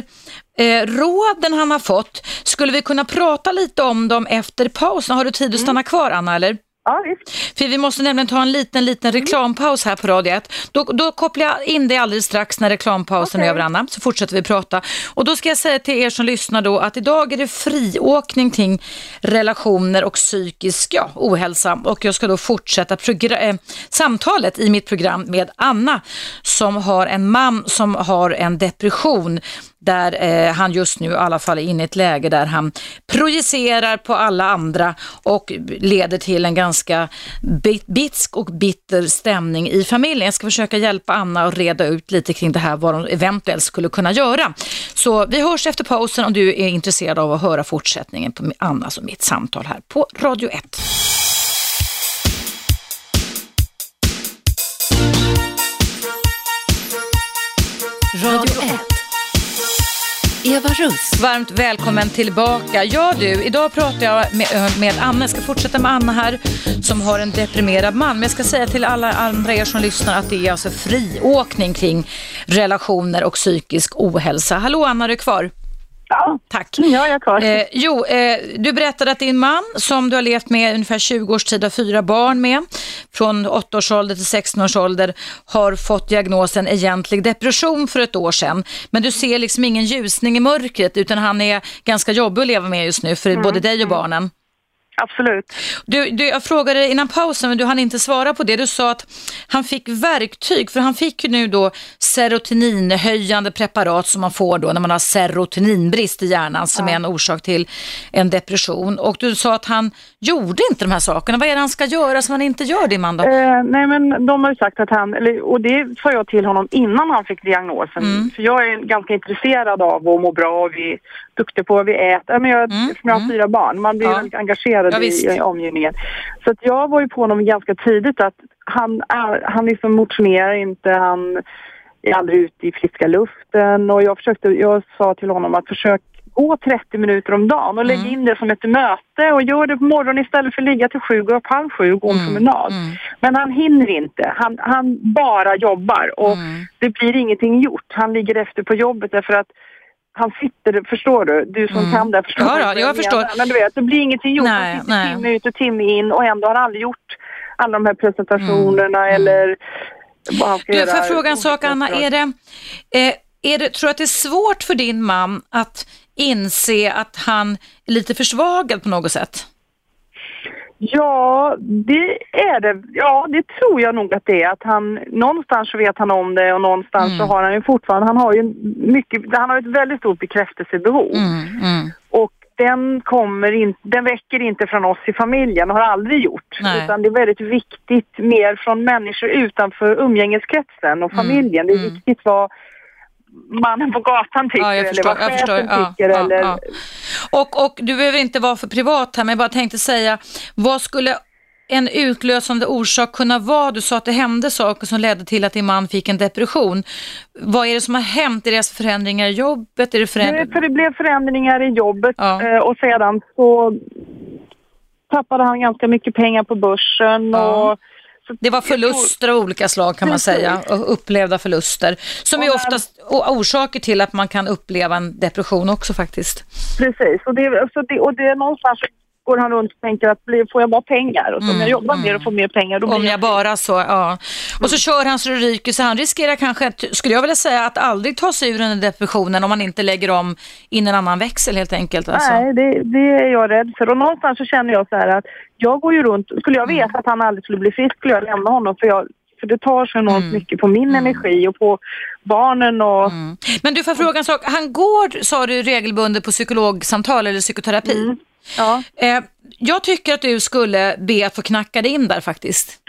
eh, råden han har fått, skulle vi kunna prata lite om dem efter pausen? Har du tid att stanna kvar Anna eller? Ja, visst. För vi måste nämligen ta en liten, liten reklampaus här på Radio 1. Då, då kopplar jag in dig alldeles strax när reklampausen Okej. är över, Anna, så fortsätter vi prata. Och då ska jag säga till er som lyssnar då att idag är det friåkning kring relationer och psykisk ja, ohälsa. Och jag ska då fortsätta eh, samtalet i mitt program med Anna som har en man som har en depression där eh, han just nu i alla fall är inne i ett läge där han projicerar på alla andra och leder till en ganska bitsk och bitter stämning i familjen. Jag ska försöka hjälpa Anna att reda ut lite kring det här, vad de eventuellt skulle kunna göra. Så vi hörs efter pausen om du är intresserad av att höra fortsättningen på Annas och mitt samtal här på Radio 1. Radio 1. Eva Russ. Varmt välkommen tillbaka. Ja du, idag pratar jag med, med Anna. Jag ska fortsätta med Anna här som har en deprimerad man. Men jag ska säga till alla andra er som lyssnar att det är alltså friåkning kring relationer och psykisk ohälsa. Hallå Anna, är du kvar? Ja, Tack. ja jag är kvar. Eh, jo, eh, du berättade att din man som du har levt med ungefär 20 års tid har fyra barn med, från 8 års ålder till 16 års ålder, har fått diagnosen egentlig depression för ett år sedan. Men du ser liksom ingen ljusning i mörkret utan han är ganska jobbig att leva med just nu för mm. både dig och barnen. Absolut. Du, du, jag frågade innan pausen men du hann inte svara på det. Du sa att han fick verktyg för han fick ju nu då serotoninhöjande preparat som man får då när man har serotoninbrist i hjärnan som ja. är en orsak till en depression. Och du sa att han gjorde inte de här sakerna. Vad är det han ska göra som han inte gör din man då? Eh, nej men de har ju sagt att han, eller, och det sa jag till honom innan han fick diagnosen. Mm. För jag är ganska intresserad av att må bra och vi är duktiga på vad vi äter. Men jag, mm. jag har mm. fyra barn, man blir ja. väldigt engagerad ja, i, i omgivningen. Så att jag var ju på honom ganska tidigt att han, är, han liksom motionerar inte, han är aldrig ute i friska luften och jag försökte, jag sa till honom att försök gå 30 minuter om dagen och lägg mm. in det som ett möte och gör det på morgonen istället för att ligga till sju, gå upp halv sju och gå en mm. promenad. Mm. Men han hinner inte. Han, han bara jobbar och mm. det blir ingenting gjort. Han ligger efter på jobbet därför att han sitter, förstår du? Du som mm. kan det förstår. Ja, då, jag förstår. Men du vet, det blir ingenting gjort. Nej, han sitter timme ut och timme in och ändå har han aldrig gjort alla de här presentationerna mm. eller vad han ska du, göra. Får jag fråga en sak Anna? Är det, eh, är det, tror du att det är svårt för din man att inse att han är lite försvagad på något sätt? Ja, det är det. Ja, det tror jag nog att det är. Att han, någonstans så vet han om det och någonstans mm. så har han ju fortfarande, han har ju mycket, han har ett väldigt stort bekräftelsebehov. Mm, mm. Och den kommer in, den väcker inte från oss i familjen, har aldrig gjort. Nej. Utan det är väldigt viktigt mer från människor utanför umgängeskretsen och mm, familjen. Det är mm. viktigt vad mannen på gatan tycker ja, förstår, eller vad chefen ja, tycker. Ja, eller... Ja. Och, och du behöver inte vara för privat här men jag bara tänkte säga, vad skulle en utlösande orsak kunna vara? Du sa att det hände saker som ledde till att din man fick en depression. Vad är det som har hänt? Är det förändringar i jobbet? Är det, förändring... det, för det blev förändringar i jobbet ja. Eh, och sedan så tappade han ganska mycket pengar på börsen. Och det var förluster av olika slag kan man säga, upplevda förluster. Som är oftast orsaker till att man kan uppleva en depression också faktiskt. Precis, och det, alltså det, och det är någonstans går han runt och tänker att får jag bara pengar och så mm, om jag jobbar mm. mer och får mer pengar då Om jag, jag bara så, ja. Och så kör han så det ryker så han riskerar kanske, skulle jag vilja säga, att aldrig ta sig ur den depressionen om man inte lägger om in en annan växel helt enkelt. Alltså. Nej, det, det, är jag rädd för och någonstans så känner jag så här att jag går ju runt, skulle jag veta mm. att han aldrig skulle bli frisk skulle jag lämna honom för jag för det tar så enormt mm. mycket på min mm. energi och på barnen och... Mm. Men du får fråga en sak, han går, sa du, regelbundet på psykologsamtal eller psykoterapi? Mm. Ja. Eh, jag tycker att du skulle be att få knacka dig in där faktiskt.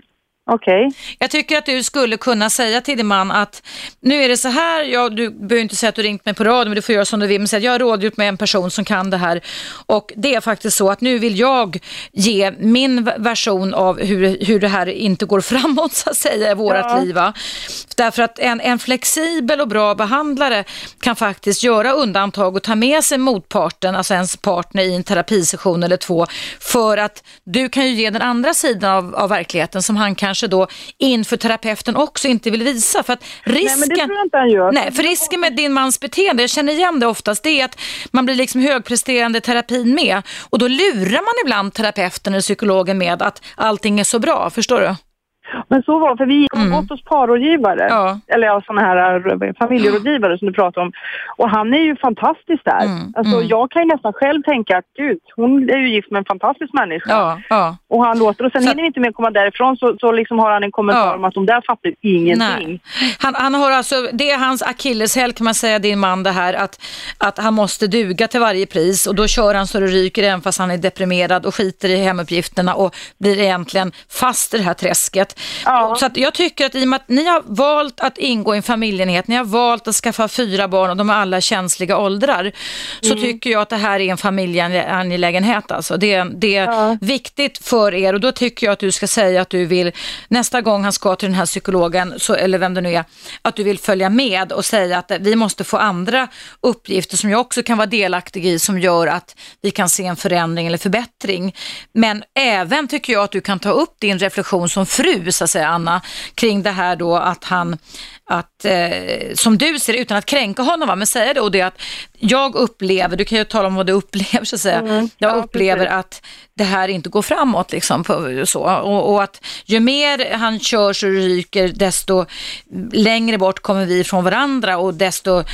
Okej. Okay. Jag tycker att du skulle kunna säga till din man att nu är det så här, ja, du behöver inte säga att du ringt mig på radio, men du får göra som du vill, men säga att jag har rådgjort med en person som kan det här och det är faktiskt så att nu vill jag ge min version av hur, hur det här inte går (laughs) framåt så att säga i vårat ja. liv. Va? Därför att en, en flexibel och bra behandlare kan faktiskt göra undantag och ta med sig motparten, alltså ens partner i en terapisession eller två, för att du kan ju ge den andra sidan av, av verkligheten som han kanske då inför terapeuten också inte vill visa. För att risken, nej, men det tror jag inte han gör. Nej, för risken med din mans beteende, jag känner igen det oftast, det är att man blir liksom högpresterande i terapin med och då lurar man ibland terapeuten eller psykologen med att allting är så bra, förstår du? Men så var för vi har mm. hos parrådgivare, ja. eller ja, sådana här eh, familjerådgivare som du pratar om. Och han är ju fantastisk där. Mm. Alltså, mm. Jag kan ju nästan själv tänka att gud, hon är ju gift med en fantastisk människa. Ja, ja. Och han låter, och sen så... hinner vi inte mer komma därifrån så, så liksom har han en kommentar ja. om att de där fattar ingenting. Han, han har alltså, det är hans akilleshäl kan man säga, din man det här, att, att han måste duga till varje pris och då kör han så det ryker även fast han är deprimerad och skiter i hemuppgifterna och blir egentligen fast i det här träsket. Ja. Så jag tycker att i och med att ni har valt att ingå i en familjeenhet, ni har valt att skaffa fyra barn och de är alla känsliga åldrar, så mm. tycker jag att det här är en familjeangelägenhet. Alltså. Det, det är ja. viktigt för er och då tycker jag att du ska säga att du vill, nästa gång han ska till den här psykologen, så, eller vem det nu är, att du vill följa med och säga att vi måste få andra uppgifter som jag också kan vara delaktig i som gör att vi kan se en förändring eller förbättring. Men även tycker jag att du kan ta upp din reflektion som fru, så att säga, Anna, kring det här då att han att, eh, som du ser utan att kränka honom, va? men säga det och det att jag upplever, du kan ju tala om vad du upplever så att säga, mm, jag ja, upplever precis. att det här inte går framåt liksom på, så. Och, och, att ju mer han kör så ryker desto längre bort kommer vi från varandra och desto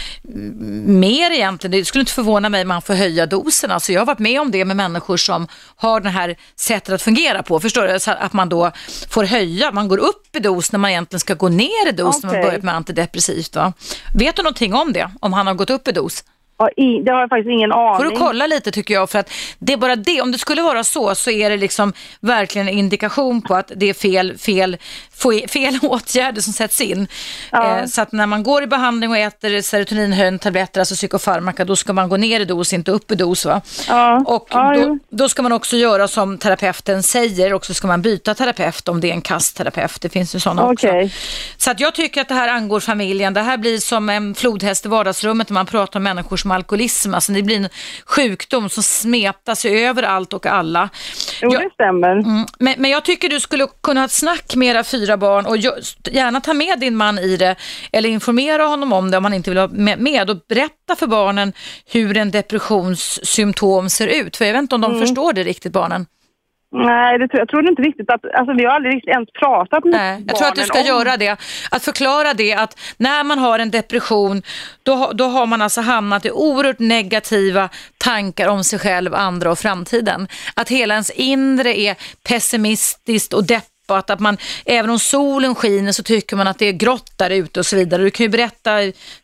mer egentligen, det skulle inte förvåna mig om man får höja dosen. Alltså jag har varit med om det med människor som har det här sättet att fungera på, förstår du? Så att man då får höja, man går upp i dos när man egentligen ska gå ner i dos okay. när man börjar med antidepressivt. Va? Vet du någonting om det? Om han har gått upp i dos? Ja, det har jag faktiskt ingen aning. Får du kolla lite tycker jag för att det är bara det, om det skulle vara så så är det liksom verkligen en indikation på att det är fel, fel, fel (laughs) åtgärder som sätts in. Ja. Eh, så att när man går i behandling och äter serotoninhöjande tabletter, alltså psykofarmaka, då ska man gå ner i dos, inte upp i dos va? Ja. Och då, då, ska man också göra som terapeuten säger och så ska man byta terapeut om det är en kastterapeut. Det finns ju sådana okay. också. Så att jag tycker att det här angår familjen. Det här blir som en flodhäst i vardagsrummet när man pratar om människor som alkoholism. Alltså det blir en sjukdom som smetar sig över allt och alla. Jo, jag, det stämmer. Mm, men, men jag tycker du skulle kunna ha ett snack med era fyra barn och gärna ta med din man i det eller informera honom om det om han inte vill ha med och berätta för barnen hur en depressionssymptom ser ut. För jag vet inte om de mm. förstår det riktigt, barnen. Nej, det, jag tror inte riktigt att, alltså vi har aldrig ens pratat med Nej, Jag tror att du ska om... göra det, att förklara det att när man har en depression då, då har man alltså hamnat i oerhört negativa tankar om sig själv, andra och framtiden. Att hela ens inre är pessimistiskt och deppigt och att, att man, även om solen skiner så tycker man att det är grått där ute och så vidare. Du kan ju berätta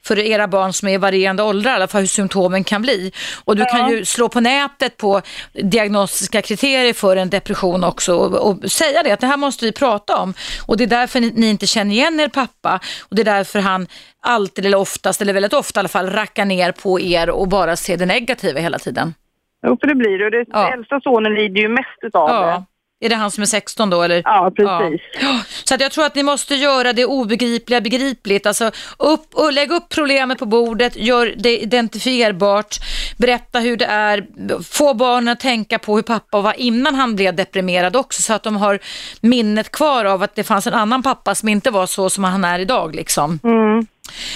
för era barn som är i varierande åldrar i alla fall hur symptomen kan bli. Och du ja. kan ju slå på nätet på diagnostiska kriterier för en depression också och, och, säga det att det här måste vi prata om. Och det är därför ni, ni inte känner igen er pappa och det är därför han alltid eller oftast, eller väldigt ofta i alla fall, rackar ner på er och bara ser det negativa hela tiden. Jo, för det blir det. Den ja. äldsta sonen lider ju mest utav ja. det. Är det han som är 16 då? Eller? Ja, precis. Ja. Så att jag tror att ni måste göra det obegripliga begripligt. Alltså upp, lägg upp problemet på bordet, gör det identifierbart, berätta hur det är, få barnen att tänka på hur pappa var innan han blev deprimerad också så att de har minnet kvar av att det fanns en annan pappa som inte var så som han är idag. Liksom. Mm.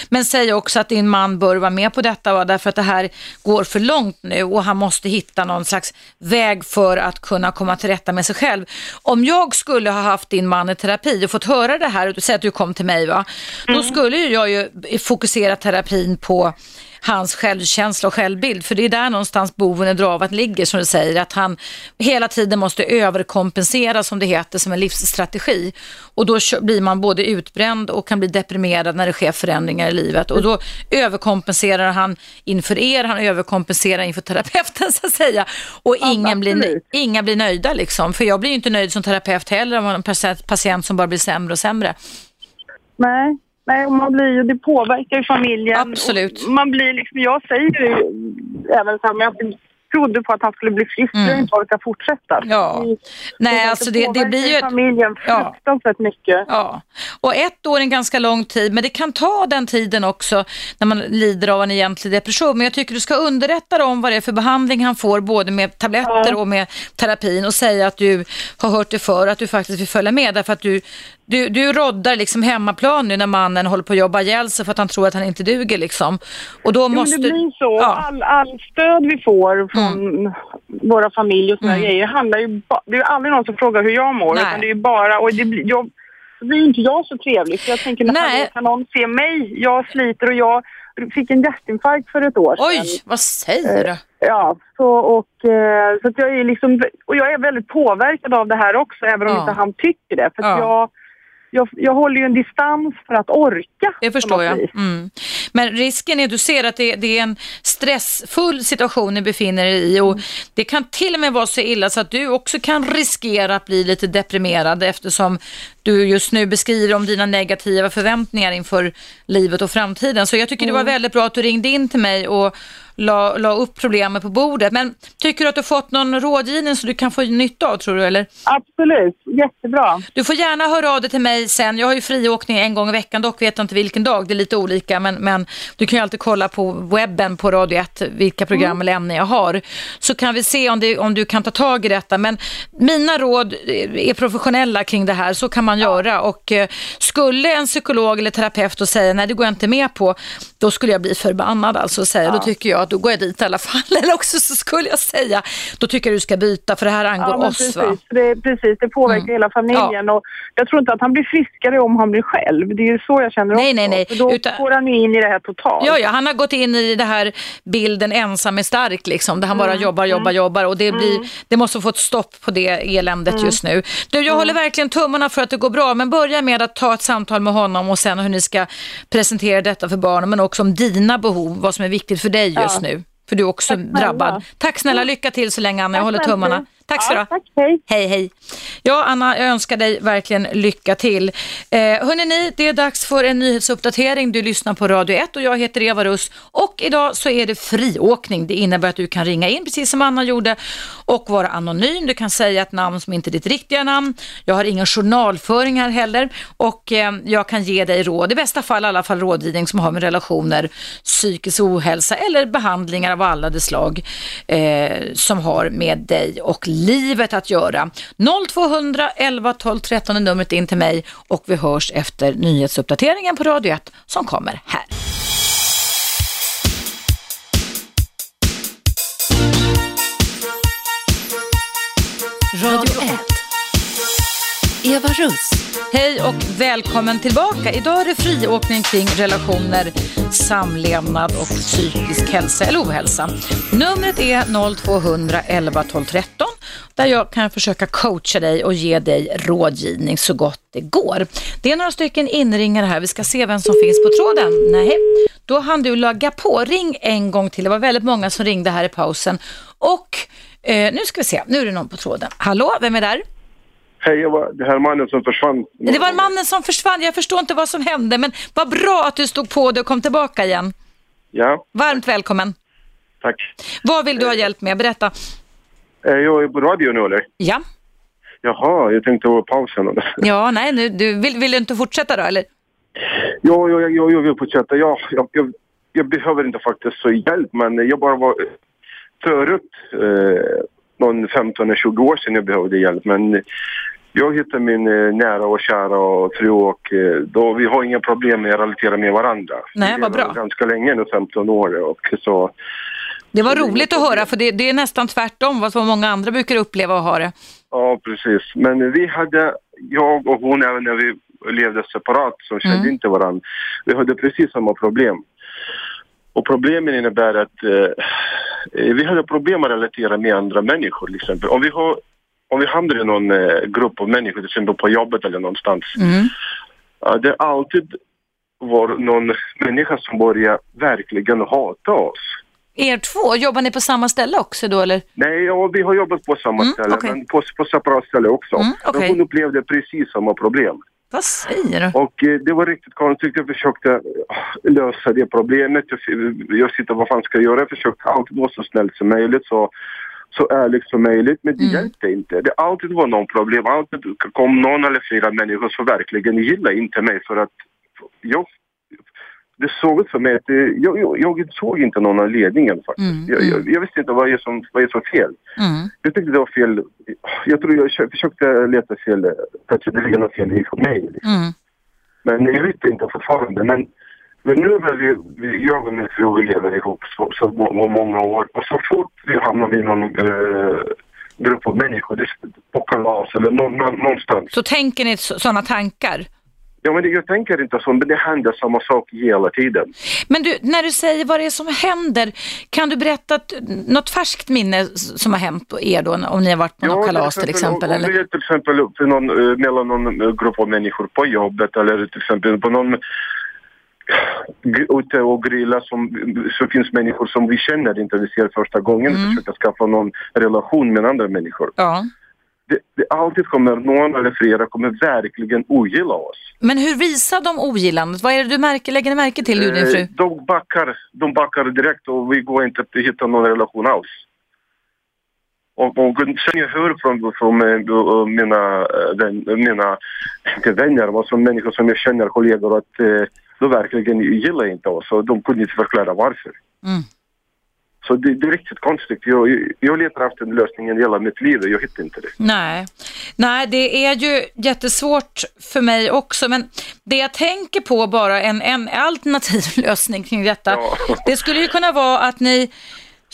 Men säg också att din man bör vara med på detta va? därför att det här går för långt nu och han måste hitta någon slags väg för att kunna komma till rätta med sig själv. Om jag skulle ha haft din man i terapi och fått höra det här och säga att du kom till mig va, mm. då skulle jag ju fokusera terapin på hans självkänsla och självbild. För det är där någonstans boven i dravet ligger som du säger, att han hela tiden måste överkompensera som det heter som en livsstrategi. Och då blir man både utbränd och kan bli deprimerad när det sker förändringar i livet. Och då överkompenserar han inför er, han överkompenserar inför terapeuten (laughs) så att säga. Och ja, ingen blir, inga blir nöjda liksom. För jag blir inte nöjd som terapeut heller om en patient som bara blir sämre och sämre. Nej, Nej, och man blir det påverkar ju familjen. Absolut. man blir liksom, jag säger ju även så här, men jag trodde på att han skulle bli frisk mm. och inte orka fortsätta. Ja. Det, Nej, alltså det, det blir ju... familjen fruktansvärt ja. mycket. Ja, och ett år är en ganska lång tid, men det kan ta den tiden också när man lider av en egentlig depression. Men jag tycker du ska underrätta om vad det är för behandling han får, både med tabletter ja. och med terapin och säga att du har hört det för att du faktiskt vill följa med därför att du, du, du roddar liksom hemmaplan nu när mannen håller på att jobba ihjäl sig för att han tror att han inte duger liksom. Och då måste... Jo, det blir så. Ja. All, all stöd vi får från mm. våra familjer och sådana mm. grejer handlar ju bara... Det är ju aldrig någon som frågar hur jag mår, Nej. utan det är ju bara... Och det blir, jag, så blir inte jag så trevlig. För jag tänker, Nej. kan någon se mig? Jag sliter och jag fick en hjärtinfarkt för ett år sedan. Oj, vad säger du? Ja, så, och, eh, så jag är liksom, och jag är väldigt påverkad av det här också, även om Ja. inte han tycker det. För Ja. jag, jag, jag håller ju en distans för att orka. Det förstår jag. Mm. Men risken är, du ser att det, det är en stressfull situation ni befinner er i och det kan till och med vara så illa så att du också kan riskera att bli lite deprimerad eftersom du just nu beskriver om dina negativa förväntningar inför livet och framtiden. Så jag tycker det var väldigt bra att du ringde in till mig och la, la upp problemet på bordet. Men tycker du att du fått någon rådgivning så du kan få nytta av tror du eller? Absolut, jättebra. Du får gärna höra av dig till mig sen. Jag har ju friåkning en gång i veckan, dock vet jag inte vilken dag. Det är lite olika, men, men du kan ju alltid kolla på webben på Radio 1 vilka program eller ämnen jag har. Så kan vi se om, det, om du kan ta tag i detta. Men mina råd är professionella kring det här, så kan man göra. Och eh, skulle en psykolog eller terapeut då säga nej det går jag inte med på, då skulle jag bli förbannad alltså och säga, då tycker jag att då går jag dit i alla fall. (laughs) Eller också så skulle jag säga, då tycker jag du ska byta för det här angår Ja, oss. precis. Va? Det, precis, det påverkar Mm. hela familjen. Och jag tror inte att han blir friskare om han blir själv. Det är ju så jag känner Nej, också. nej, nej. För då Utan- går han ju in i det här totalt. Ja, ja, han har gått in i det här bilden ensam är stark, liksom, där han bara jobbar, jobbar, jobbar och det, blir, det måste få ett stopp på det eländet just nu. Du, jag håller verkligen tummarna för att det går bra, men börja med att ta ett samtal med honom och sen hur ni ska presentera detta för barnen, men också om dina behov, vad som är viktigt för dig just nu. För du är också Tack drabbad. Tack snälla, lycka till så länge Anna, jag Tack håller tummarna. Tack ska du ja, ha. Tack, hej. Hej, hej. Ja, Anna, jag önskar dig verkligen lycka till. Eh, hörrni, det är dags för en nyhetsuppdatering. Du lyssnar på Radio 1 och jag heter Eva Russ. Och idag så är det friåkning. Det innebär att du kan ringa in, precis som Anna gjorde, och vara anonym. Du kan säga ett namn som inte är ditt riktiga namn. Jag har ingen journalföring här heller och eh, jag kan ge dig råd, i bästa fall i alla fall rådgivning som har med relationer, psykisk ohälsa eller behandlingar av alla de slag eh, som har med dig och livet att göra. 0200 11 12 13 är numret in till mig och vi hörs efter nyhetsuppdateringen på Radio 1 som kommer här. Radio 1. Eva Russ. Hej och välkommen tillbaka. Idag är det friåkning kring relationer, samlevnad och psykisk hälsa eller ohälsa. Numret är 0200 11 12 13 där jag kan försöka coacha dig och ge dig rådgivning så gott det går. Det är några stycken inringare här. Vi ska se vem som finns på tråden. Nej, då hann du lagga på. Ring en gång till. Det var väldigt många som ringde här i pausen. Och eh, nu ska vi se. Nu är det någon på tråden. Hallå, vem är där? Hej, jag var det här mannen som försvann. Det var mannen som försvann. Jag förstår inte vad som hände, men vad bra att du stod på det och kom tillbaka igen. Ja, Varmt välkommen. tack. Vad vill du ha hjälp med? Berätta. Eh, Jag är på radio nu eller? Ja, Jaha, jag tänkte på pausen. ja, nej, nu, du, vill, vill du inte fortsätta då, eller? Ja, jag, jag, jag vill fortsätta. Ja, jag, jag, jag behöver inte faktiskt så hjälp, men jag bara var förut, eh, någon 15 eller 20 år sedan jag behövde hjälp. Men jag hittade min eh, nära och kära och fru och eh, då, vi har inga problem med att relatera med varandra. Nej, vad bra. Ganska länge nu, 15 år. Och så, Det var roligt att höra, för det, det är nästan tvärtom vad många andra brukar uppleva och ha det. Ja, precis. Men vi hade, jag och hon, även när vi levde separat, som kände Mm. inte varandra, vi hade precis samma problem. Och problemen innebär att eh, vi hade problem att relatera med andra människor, till exempel. Om vi, har, om vi hamnar i någon eh, grupp av människor, till exempel på jobbet eller någonstans, Mm. ja, det alltid var någon människa som började verkligen hata oss. Er två, jobbar ni på samma ställe också då, eller? Nej, ja, vi har jobbat på samma Mm, ställe, okej. men på, på separat ställe också. Mm, Men okej. hon upplevde precis samma problem. Vad säger du? Och eh, det var riktigt konstigt. Jag försökte eh, lösa det problemet. Jag, jag sitter, vad fan ska jag göra? Jag försökte alltid vara så snäll som möjligt, så, så ärligt som möjligt. Men det Mm. hjälpte inte. Det alltid var någon problem. Alltid kom någon eller flera människor som verkligen gillade inte mig för att jag det såg ut för mig att det, jag, jag, jag såg inte någon av ledningen faktiskt. Mm, Jag, jag, jag visste inte vad är som, vad är som fel. Mm. Jag tyckte det var fel. Jag tror jag försökte leta fel. Kanske det något fel i mig. Liksom. Mm. Men jag vet inte fortfarande. Men, men nu när vi, vi, jag och min fru vi lever ihop så, så må, må många år och så fort vi hamnar i någon eh, grupp av människor på kalas eller någon, någonstans. Så tänker ni sådana tankar? Ja, men jag tänker inte så, men det händer samma sak hela tiden. Men du, när du säger vad det är som händer, kan du berätta något färskt minne som har hänt på er då, om ni har varit på ja, något kalas till exempel? Om, eller? Om till exempel någon, eh, mellan någon eh, grupp av människor på jobbet eller till exempel på någon ute och grilla som, så finns människor som vi känner inte vi ser första gången mm. försöka skaffa någon relation med andra människor. Ja det, det alltid kommer någon eller flera kommer verkligen ogilla oss. Men hur visar de ogillandet? Vad är det du märker, lägger märke till, du din fru? Eh, de backar, de backar direkt och vi går inte att hitta någon relation alls. Och, och sen jag hör från, från uh, mina, uh, vän, mina, inte vänner, men som människor som jag känner, kollegor, att de verkligen gillar inte oss och de kunde inte förklara varför. Mm. Så det, det, är riktigt konstigt. Jag, jag letar efter en lösning i hela mitt liv och jag hittar inte det. Nej. Nej, det är ju jättesvårt för mig också. Men det jag tänker på bara, en, en alternativ (laughs) lösning kring detta, ja. det skulle ju kunna vara att ni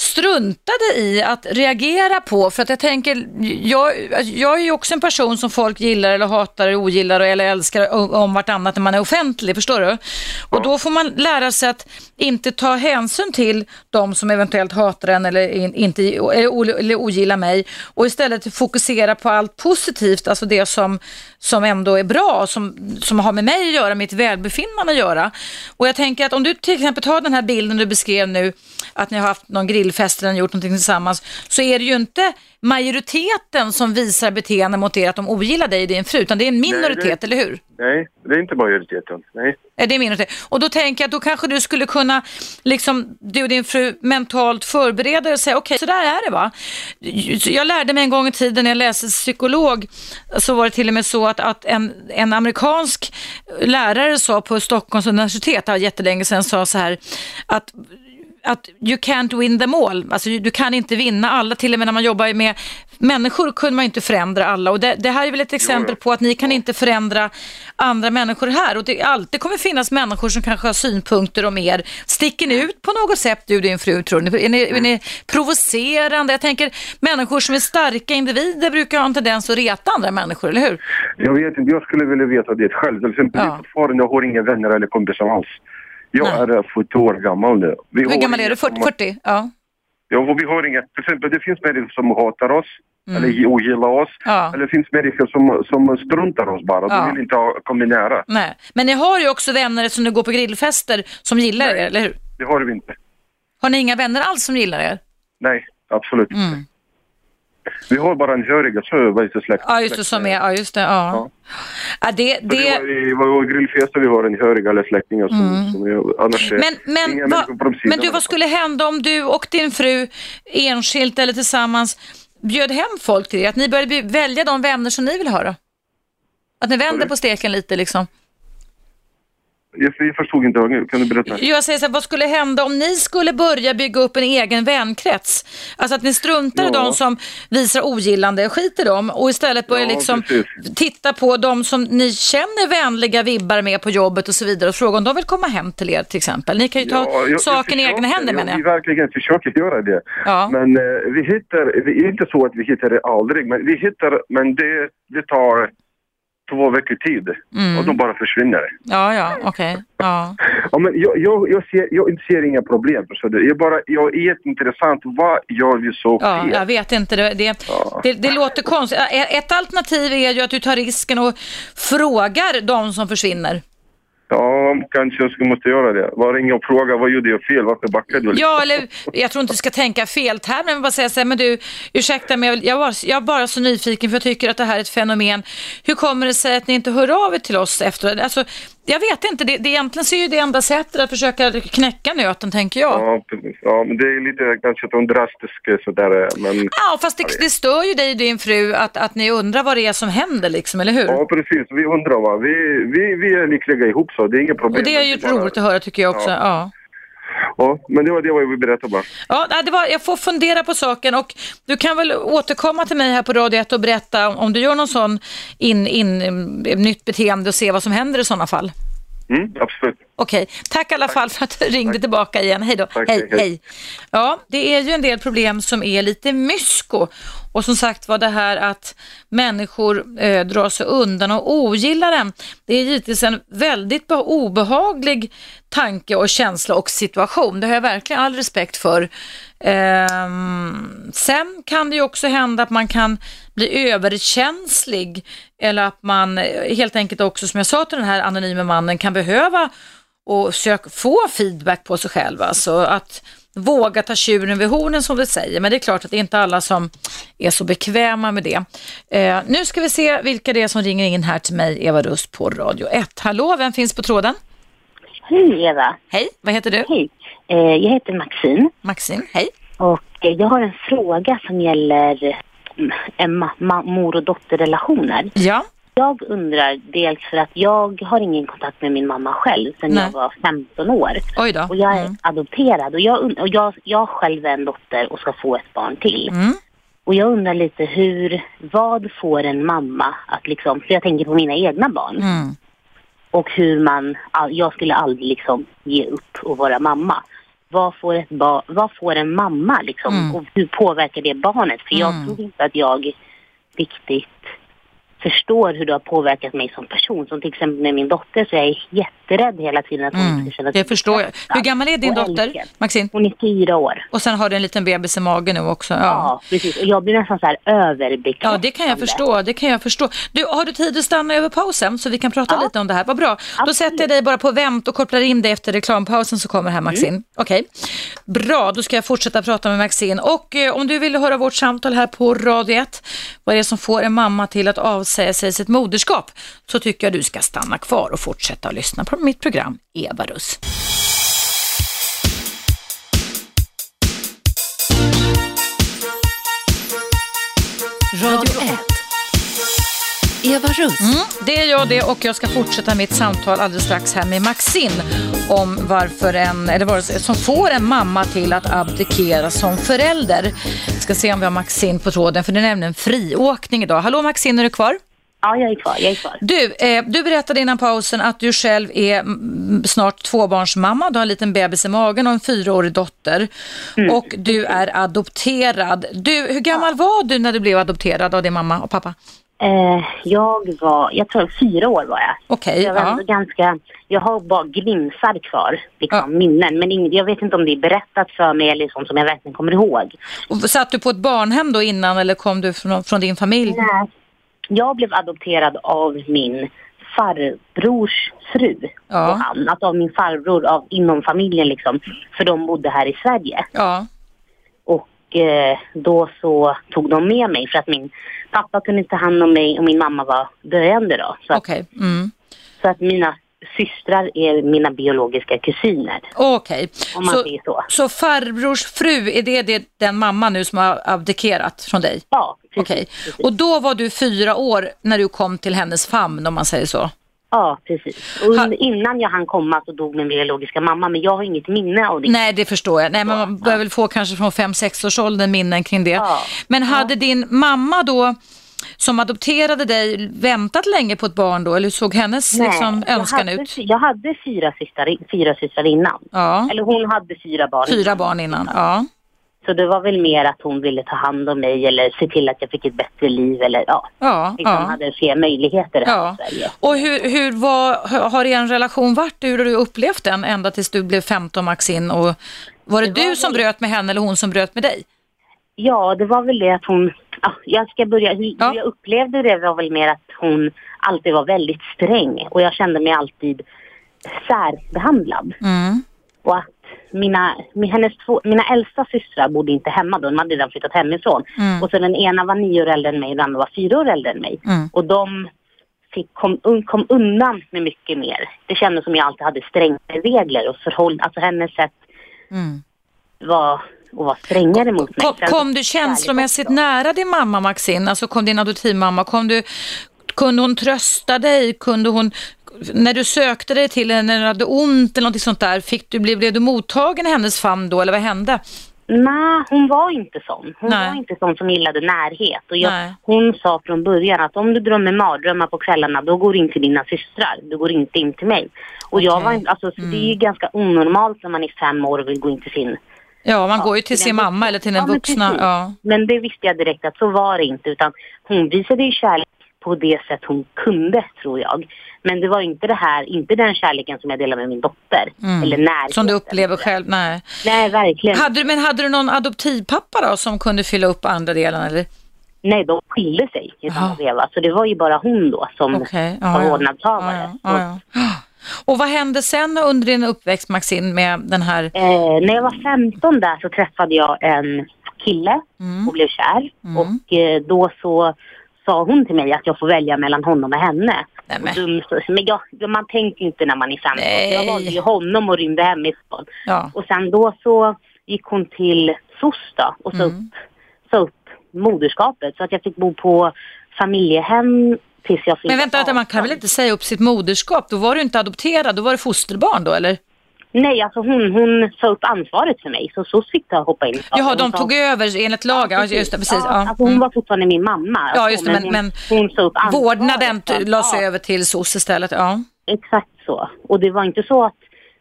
struntade i att reagera på, för att jag tänker, jag, jag är ju också en person som folk gillar eller hatar eller ogillar eller älskar om vartannat när man är offentlig, förstår du? Och då får man lära sig att inte ta hänsyn till de som eventuellt hatar en eller, inte, eller ogillar mig och istället fokusera på allt positivt, alltså det som, som ändå är bra, som, som har med mig att göra, mitt välbefinnande att göra. Och jag tänker att om du till exempel tar den här bilden du beskrev nu, att ni har haft någon grillfest eller gjort någonting tillsammans, så är det ju inte majoriteten som visar beteende mot er att de ogillar dig och din fru, utan det är en minoritet, nej, det, eller hur? Nej, det är inte majoriteten. Nej. Det är minoritet. Och då tänker jag att då kanske du skulle kunna, liksom, du och din fru mentalt förbereda dig och säga, okej, okay, så där är det va. Jag lärde mig en gång i tiden när jag läste psykolog, så var det till och med så att, att en, en amerikansk lärare sa på Stockholms universitet, det var jättelänge sedan, sa så här, att att you can't win them all. Alltså, du kan inte vinna alla, till och med när man jobbar med människor kunde man inte förändra alla. Och det, det här är väl ett exempel på att ni kan inte förändra andra människor här. Och det alltid kommer finnas människor som kanske har synpunkter om er. Sticker ni ut på något sätt, du och din fru, tror ni? Är ni, är ni provocerande? Jag tänker, människor som är starka individer brukar ha en tendens att reta andra människor, eller hur? Jag vet inte, jag skulle vilja veta det själv. Till exempel, ja. fortfarande har inga vänner eller kompisar alls. Jag Nej. är 40 år gammal nu. Vi Hur gammal är du? 40? 40? Ja. Ja, vi har inga... Till exempel, det finns människor som hatar oss mm. eller ogillar oss. Ja. Eller det finns människor som, som struntar oss bara. Ja. De vill inte komma nära. Nej. Men ni har ju också vänner som du går på grillfester som gillar Nej. er, eller hur? det har vi inte. Har ni inga vänner alls som gillar er? Nej, absolut inte. Mm. Vi har bara anhöriga, så vad heter släkt. Ja, just det, som är, ja just det, ja. ja. det, det... det var, vår grillfester vi har anhöriga eller släktingar som, mm. som är, annars men, men, va, men du, vad skulle hända om du och din fru enskilt eller tillsammans bjöd hem folk till er? Att ni började välja de vänner som ni vill ha då? Att ni vänder på steken lite liksom? Jag, förstod inte, kan du berätta? Jag säger så här, vad skulle hända om ni skulle börja bygga upp en egen vänkrets? Alltså att ni struntar ja. i de som visar ogillande, skiter dem och istället börjar ja, liksom titta på de som ni känner vänliga vibbar med på jobbet och så vidare och fråga om de vill komma hem till er till exempel. Ni kan ju ta ja, jag, saken jag i egna händer menar jag. Vi verkligen försöker göra det. Ja. Men uh, vi hittar, det är inte så att vi hittar det aldrig, men vi hittar, men det, det tar två veckor tid mm. och de bara försvinner. Ja, ja, okej. Okay. Ja. ja, men jag, jag, jag, ser, jag ser inga problem. Så det, jag, bara, jag är intressant. Vad gör vi så fel? Ja, jag vet inte. Det, det, ja. det, det, låter konstigt. Ett alternativ är ju att du tar risken och frågar de som försvinner. Ja, kanske jag skulle måste göra det. Bara ringa och fråga vad gjorde jag fel? Varför backade du? Ja, eller jag tror inte du ska tänka fel här, men bara säga så här, men du, ursäkta mig, jag var, jag är bara så nyfiken för jag tycker att det här är ett fenomen. Hur kommer det sig att ni inte hör av er till oss efter? Alltså, jag vet inte, det, det egentligen så är ju det enda sättet att försöka knäcka nöten, tänker jag. Ja, ja men det är lite kanske drastiskt sådär, men... Ja, fast det, det stör ju dig och din fru att, att ni undrar vad det är som händer, liksom, eller hur? Ja, precis. Vi undrar, va. Vi, vi, vi är lyckliga ihop, så det är inget problem. Och det är ju roligt att höra, tycker jag också. Ja. ja. Ja, men det var det jag ville berätta bara. Ja, det var, jag får fundera på saken och du kan väl återkomma till mig här på Radio 1 och berätta om du gör någon sån in, in, nytt beteende och se vad som händer i sådana fall. Mm, absolut. Okej, tack i alla fall för att du ringde Tack. tillbaka igen. Hej då. Tack, hej, hej, hej. Ja, det är ju en del problem som är lite mysko. Och som sagt var det här att människor eh, drar sig undan och ogillar den. Det är givetvis en väldigt be- obehaglig tanke och känsla och situation. Det har jag verkligen all respekt för. Ehm, sen kan det ju också hända att man kan bli överkänslig eller att man eh, helt enkelt också, som jag sa till den här anonyma mannen, kan behöva och sök, få feedback på sig själv. Alltså att våga ta tjuren vid hornen som du säger. Men det är klart att det är inte alla som är så bekväma med det. Eh, nu ska vi se vilka det är som ringer in här till mig, Eva Rust på Radio 1. Hallå, vem finns på tråden? Hej Eva. Hej, vad heter du? Hej. Eh, jag heter Maxine Maxine, hej. och eh, jag har en fråga som gäller en ma- mor och dotterrelationer. Ja, Jag undrar dels för att jag har ingen kontakt med min mamma själv sedan Nej. jag var 15 år. oj då. Och jag är Mm. adopterad och jag, und- och jag, jag själv är en dotter och ska få ett barn till. Mm. Och jag undrar lite hur, vad får en mamma att liksom, för jag tänker på mina egna barn. Mm. och hur man, jag skulle aldrig liksom ge upp och vara mamma. Vad får, ett ba, vad får en mamma liksom Mm. och hur påverkar det barnet? För jag Mm. tror inte att jag riktigt förstår hur det har påverkat mig som person. Som till exempel med min dotter så jag är jätterädd hela tiden att hon Mm. ska känna Det förstår jag. Hur gammal är din dotter. Maxine? Hon är fyra år. Och sen har du en liten bebis i magen nu också. Ja, Ja. precis. Och jag blir nästan så här överbekräftande. Ja, det kan jag förstå. Det kan jag förstå. Du, har du tid att stanna över pausen så vi kan prata Ja. lite om det här? Vad bra. Då Absolut. sätter jag dig bara på vänt och kopplar in dig efter reklampausen så kommer här Maxine. Mm. Okej. Bra, då ska jag fortsätta prata med Maxine. Och eh, om du vill höra vårt samtal här på Radio 1, vad är det som får en mamma till att avsäga sig sitt moderskap, så tycker jag du ska stanna kvar och fortsätta att lyssna på mitt program Eva Russ. Radio 1. Eva Russ. Mm, det är jag det och jag ska fortsätta mitt samtal alldeles strax här med Maxine om varför en, eller vad som får en mamma till att abdikera som förälder. Ska se om vi har Maxine på tråden för det är nämligen friåkning idag. Hallå Maxine, är du kvar? Ja, jag är kvar. Jag är kvar. Du, eh, du berättade innan pausen att du själv är mm, snart tvåbarnsmamma. Du har en liten bebis i magen och en fyraårig dotter. Och du är adopterad. Du, hur gammal var du när du blev adopterad av din mamma och pappa? Eh, jag var, jag tror fyra år var jag. Okej, Jag var ja. ganska, jag har bara glimsar kvar, liksom Ja. minnen. Men ing, jag vet inte om det är berättat för mig eller sånt som jag verkligen kommer ihåg. Och satt du på ett barnhem då innan eller kom du från, från din familj? Nej. Jag blev adopterad av min farbrors fru Ja. och han. Alltså av min farbror av, inom familjen liksom. För de bodde här i Sverige. Ja, Och eh, då så tog de med mig för att min pappa kunde inte ta hand om mig och min mamma var döende då. Så okej. Mm. så att mina systrar är mina biologiska kusiner. Okej. Man Så, så. så farbrors fru, är det, det den mamma nu som har abdikerat från dig? Ja, precis. Okej. precis. Och då var du fyra år när du kom till hennes famn om man säger så? Ja, precis. Och innan jag hann komma så dog min biologiska mamma, men jag har inget minne av det. Nej, det förstår jag. Nej, men man börjar väl få kanske från fem sex års ålder minnen kring det. Ja. Men hade din mamma då, som adopterade dig, väntat länge på ett barn då? Eller hur såg hennes liksom, jag önskan hade, ut? Jag hade fyra systrar, fyra systrar innan. Ja, Eller hon hade fyra barn. fyra innan. barn innan. Ja. Så det var väl mer att hon ville ta hand om mig eller se till att jag fick ett bättre liv eller ja, Ja, liksom ja. hade fler möjligheter här Ja. i Sverige. Och hur, hur var, har er relation varit? Hur har du upplevt den ända tills du blev 15 Maxine? Och var det, Det var du som väl- bröt med henne eller hon som bröt med dig? Ja, det var väl det att hon... Ja, jag ska börja... Ja. jag upplevde det var väl mer att hon alltid var väldigt sträng och jag kände mig alltid särbehandlad. Mm. Och att mina, min- hennes två, mina äldsta systrar bodde inte hemma då, de hade redan flyttat hemifrån. Mm. Och så den ena var nio år äldre än mig och den andra var fyra år äldre än mig. Mm. Och de fick, kom, kom undan med mycket mer. Det kändes som jag alltid hade strängare regler och förhåll, alltså hennes sätt Mm. var att vara strängare mot mig. Kom, kom du känslomässigt nära din mamma Maxine? Alltså kom din adoptivmamma? Kom du, kunde hon trösta dig? Kunde hon, när du sökte dig till henne när du hade ont eller något sånt där, fick du, blev, blev du mottagen i hennes famn då eller vad hände? Nej, hon var inte sån. Hon Nej. var inte sån som gillade närhet. Och jag, hon sa från början att om du drömmer mardrömmar på kvällarna, då går du in till dina systrar. Du går inte in till mig. Och jag Okej. var alltså, så det är ju ganska onormalt när man är fem år och vill gå in till sin... Ja, man Ja, går ju till sin mamma eller till den Ja, men vuxna. precis. Ja. Men det visste jag direkt att så var det inte. Utan hon visade ju kärlek på det sätt hon kunde, tror jag. Men det var inte det här, inte den kärleken som jag delar med min dotter. Eller närheten. Mm. Som du upplever själv? Nej. Nej, verkligen. Hade du, men hade du någon adoptivpappa då som kunde fylla upp andra delen? Eller? Nej, de skilde sig i samma veva. Så det var ju bara hon då som ja, var vårdnadshavare. Och vad hände sen under din uppväxt Maxine med den här? Eh, när jag var 15 där så träffade jag en kille Mm. och blev kär. Och eh, då så sa hon till mig att jag får välja mellan honom och henne. Och dum, men jag, man tänker inte när man är 15. Så Nej. jag valde ju honom och rymde hemifrån. Ja. Och sen då så gick hon till SOS då och sa, Mm. upp, sa upp moderskapet. Så att jag fick bo på familjehem tills jag Men vänta, vänta, man kan väl inte säga upp sitt moderskap? Då var du inte adopterad, då var du fosterbarn då eller? Nej, alltså hon, hon sa upp ansvaret för mig. Så SOS fick ta hoppa in. Jaha, Hon de sa- tog över enligt lag, ja, just det, precis. Ja, Ja. Alltså hon Mm. var fortfarande min mamma. Ja, Alltså, just det, men, hon, men hon sa upp vårdnaden lades Ja, över till SOS istället. Ja. Exakt så. Och det var inte så att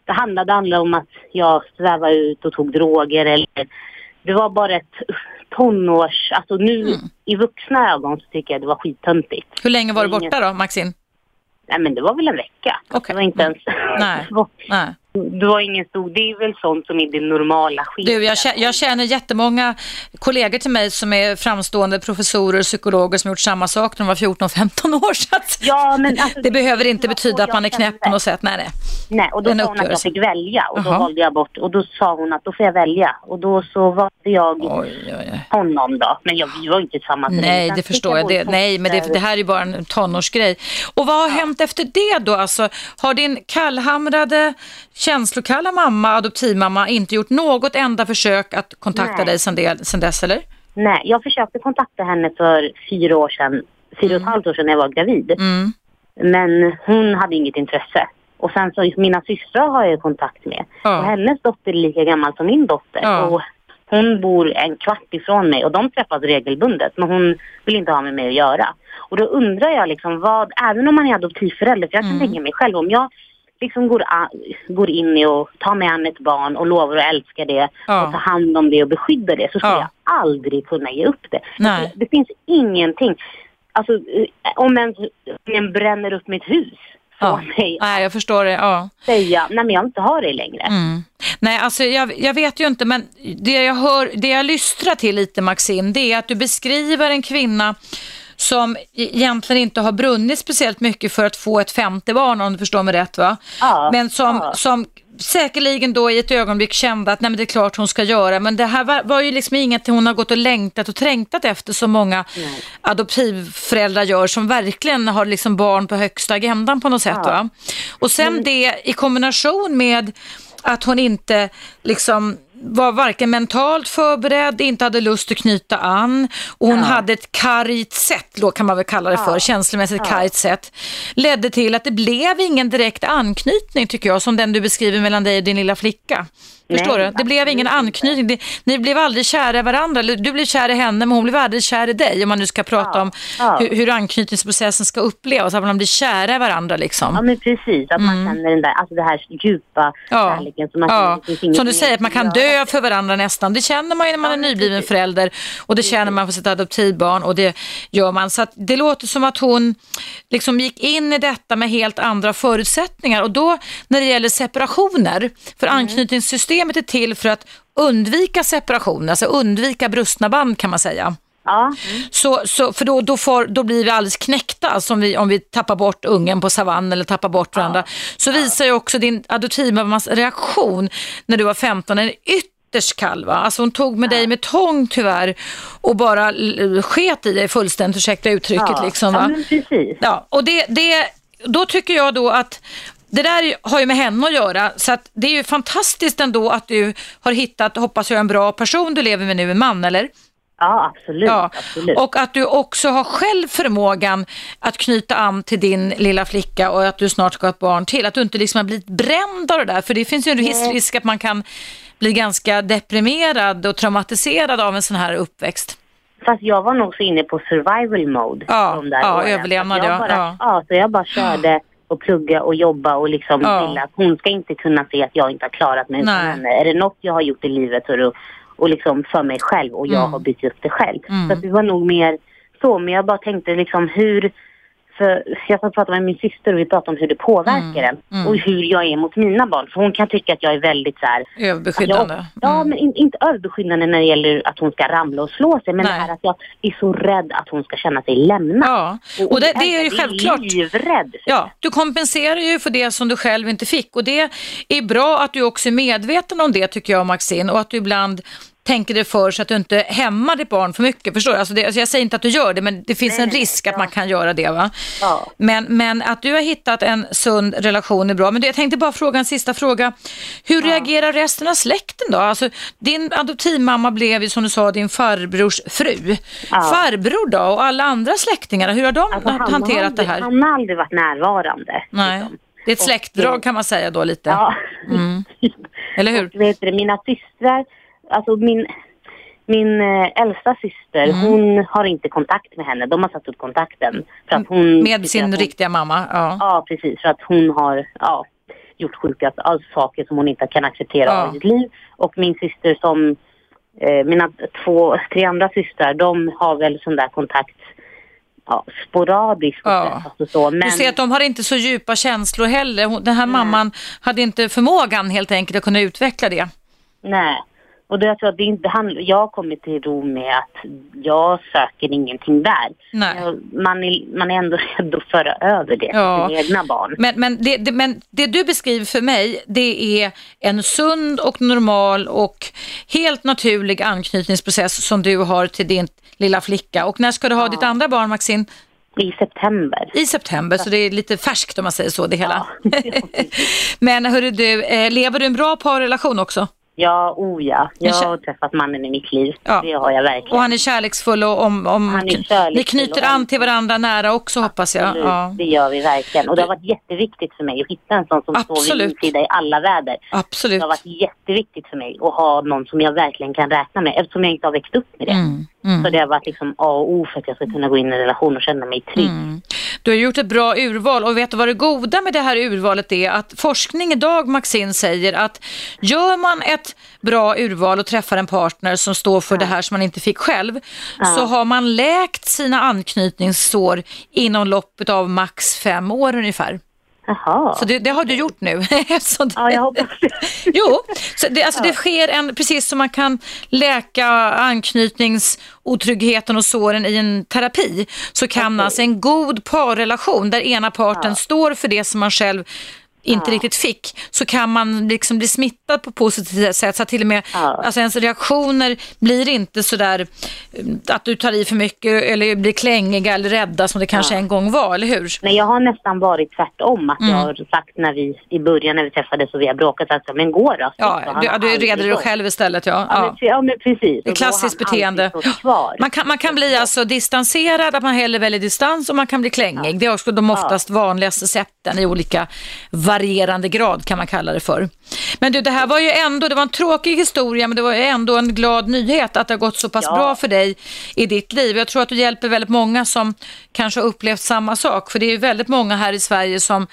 det handlade om att jag svävade ut och tog droger eller det var bara ett tonårs, alltså nu Mm. i vuxna ögon så tycker jag det var skittöntigt. Hur länge var du borta då, Maxine? Nej men det var väl en vecka. Okej. Det var inte ens... Nej. (laughs) det, var, Nej. Det var ingen stor... Det är väl sånt som är det normala skiten. Du, jag, jag känner jättemånga kollegor till mig som är framstående professorer och psykologer som gjort samma sak när de var 14 och 15 år. Så Ja, men alltså, det behöver inte det betyda att man är knäpp på något sätt. Nej, nej. Nej, och då En sa hon att jag fick välja och då Jaha. valde jag bort. Och då sa hon att då får jag välja. Och då så valde jag Oj, oj, oj. honom då. Men jag, vi var inte tillsammans. Nej, det fick förstår jag. Det, nej, men det, det här är bara en tonårsgrej. Och vad har hänt efter det då? Alltså, har din kallhamrade, känslokalla mamma, adoptivmamma, inte gjort något enda försök att kontakta Nej. dig sen, det, sen dess, eller? Nej, jag försökte kontakta henne för fyra år sedan. Fyra och ett halvt år sedan när jag var gravid. Mm. Men hon hade inget intresse. Och sen så mina systrar har jag kontakt med. Ja. Och hennes dotter är lika gammal som min dotter. Ja. Och hon bor en kvart ifrån mig och de träffas regelbundet. Men hon vill inte ha med mig att göra. Och då undrar jag liksom vad, även om man är adoptivförälder, för jag kan Mm. tänka mig själv om jag liksom går, går in i och tar mig an ett barn och lovar att älska det Ja. och ta hand om det och beskydda det så skulle Ja. jag aldrig kunna ge upp det. Nej. Det finns ingenting. Alltså eh, om en, om en bränner upp mitt hus Ja. (laughs) mig Nej, jag förstår det. Ja. säga nej men jag vill inte ha det längre. Mm. Nej, alltså jag, jag vet ju inte, men det jag hör, det jag lystrar till lite Maxine, det är att du beskriver en kvinna som egentligen inte har brunnit speciellt mycket för att få ett femte barn om du förstår mig rätt va? Ja, Men som, ja. som säkerligen då i ett ögonblick kände att nej men det är klart hon ska göra men det här var, var ju liksom inget hon har gått och längtat och trängtat efter som många adoptivföräldrar gör som verkligen har liksom barn på högsta agendan på något sätt va? Och sen det i kombination med att hon inte liksom var varken mentalt förberedd, inte hade lust att knyta an. Och hon hade ett kargt sätt, då kan man väl kalla det för, känslomässigt kargt sätt, ledde till att det blev ingen direkt anknytning tycker jag, som den du beskriver mellan dig och din lilla flicka. Förstår Nej, du? Det blev ingen anknytning. Det, ni blev aldrig kära i varandra. Du blev kär i henne men hon blev aldrig kär i dig. Om man nu ska prata om ja. hur, hur anknytningsprocessen ska upplevas. Att man blir kära i varandra liksom. Ja men precis, att man känner den där, alltså det här djupa Mm. Ja. kärleken som man känner Ja. inget Som du säger, att man kan dö för varandra nästan. Det känner man ju när man Ja, är nybliven förälder och det känner man för sitt adoptivbarn och det gör man. Så det låter som att hon liksom gick in i detta med helt andra förutsättningar och då när det gäller separationer, för Mm. Anknytningssystemet är till för att undvika separation, alltså undvika brustna band kan man säga. Ja, Så, så, för då, då, får, då blir vi alldeles knäckta alltså om, vi, om vi tappar bort ungen på savannen eller tappar bort varandra. Så visar ju också din adoptivmammas reaktion när du var 15 en ytterst kall. Va? Alltså hon tog med dig med tång tyvärr och bara sket i dig fullständigt, ursäkta uttrycket. ja. Liksom, ja va? men precis. Ja, och det, det, då tycker jag då att det där har ju med henne att göra, så att det är ju fantastiskt ändå att du har hittat, hoppas jag, en bra person du lever med nu, en man, eller? Ja, absolut. Ja. absolut. Och att du också har själv förmågan att knyta an till din lilla flicka och att du snart ska ha ett barn till. Att du inte liksom har blivit bränd av det där. För det finns ju en viss risk att man kan bli ganska deprimerad och traumatiserad av en sån här uppväxt. Fast jag var nog så inne på survival mode. Ja, de där ja överlevnad ja. ja. Ja, så jag bara (gasps) körde och plugga och jobba och liksom ja. till att hon ska inte kunna se att jag inte har klarat mig utan henne. Är det något jag har gjort i livet så är det och liksom för mig själv och jag mm. har byggt upp det själv. Mm. Så det var nog mer så, men jag bara tänkte liksom hur för jag satt och med min syster och vi pratade om hur det påverkar mm. en. Mm. Och hur jag är mot mina barn. För hon kan tycka att jag är väldigt så här... Överbeskyddande. Jag, ja, mm. men in, inte överbeskyddande när det gäller att hon ska ramla och slå sig. Men Nej. det här att jag är så rädd att hon ska känna sig lämnad. Ja, och, och det, det, är ju självklart. livrädd. Ja, du kompenserar ju för det som du själv inte fick. Och det är bra att du också är medveten om det tycker jag Maxine. Och att du ibland tänker dig för så att du inte hämmar ditt barn för mycket. Förstår du? Alltså, det, alltså jag säger inte att du gör det, men det finns nej, en risk ja. att man kan göra det. Va? Ja. Men, men att du har hittat en sund relation är bra. Men jag tänkte bara fråga en sista fråga. Hur ja. reagerar resten av släkten då? Alltså, din adoptivmamma blev ju som du sa din farbrors fru. Farbror då och alla andra släktingar, hur har de alltså, hanterat aldrig, det här? Han har aldrig varit närvarande. Nej. Liksom. Det är ett släktdrag kan man säga då lite. Ja. Mm. (laughs) Eller hur? Och, vet du, mina systrar alltså min, min äh, äldsta syster, mm. hon har inte kontakt med henne. De har satt upp kontakten. För att hon med sin hon, riktiga mamma? Ja. ja, precis. För att hon har ja, gjort sjuka alltså, saker som hon inte kan acceptera ja. av sitt liv. Och min syster som, eh, mina två, tre andra systrar, de har väl sån där kontakt ja, sporadiskt. Ja. Alltså så, men... Du ser att de har inte så djupa känslor heller. Den här Nej. mamman hade inte förmågan helt enkelt att kunna utveckla det. Nej, och då jag tror att det inte handlar, jag har kommit till ro med att jag söker ingenting där. Nej. Man, är, man är ändå (laughs) rädd att föra över det ja. till sina egna barn. Men, men, det, det, men det du beskriver för mig, det är en sund och normal och helt naturlig anknytningsprocess som du har till din lilla flicka. Och när ska du ha ja. ditt andra barn, Maxine? I september. I september, så det är lite färskt om man säger så det hela. Ja. (laughs) (laughs) men hörru du, eh, lever du en bra parrelation också? Ja, oh ja. Jag har träffat mannen i mitt liv. Ja. Det har jag verkligen. Och han är kärleksfull och om, om han är kärleksfull ni knyter an till varandra nära också hoppas jag. Ja. Det gör vi verkligen. Och det har varit jätteviktigt för mig att hitta en sån som Absolut. står vid min sida i alla väder. Absolut. Det har varit jätteviktigt för mig att ha någon som jag verkligen kan räkna med eftersom jag inte har växt upp med det. Mm. Mm. Så det har varit liksom A och O för att jag ska kunna gå in i en relation och känna mig trygg. Mm. Du har gjort ett bra urval och vet du vad det goda med det här urvalet är? Att forskning idag, Maxine, säger att gör man ett bra urval och träffar en partner som står för det här som man inte fick själv, så har man läkt sina anknytningssår inom loppet av max fem år ungefär. Jaha. Så det, det, har du gjort nu. (laughs) ja, jag hoppas det. (laughs) jo, så det, alltså det sker en, precis som man kan läka anknytningsotryggheten och såren i en terapi, så kan okay. alltså en god parrelation där ena parten ja. står för det som man själv inte ja. riktigt fick så kan man liksom bli smittad på positivt sätt så att till och med ja. alltså ens reaktioner blir inte sådär mm, att du tar i för mycket eller blir klängiga eller rädda som det kanske ja. en gång var, eller hur? Nej, jag har nästan varit tvärtom att mm. jag har sagt när vi i början när vi träffades och vi har bråkat att men gå då. Ja, du, du reder dig själv istället ja. Ja, ja men precis. Det är klassiskt beteende. Man kan, man kan bli alltså distanserad, att man hellre väljer distans och man kan bli klängig. Det är också de oftast vanligaste sätten i olika varierande grad kan man kalla det för. Men du, det här var ju ändå, det var en tråkig historia men det var ju ändå en glad nyhet att det har gått så pass ja. bra för dig i ditt liv. Jag tror att du hjälper väldigt många som kanske har upplevt samma sak för det är ju väldigt många här i Sverige som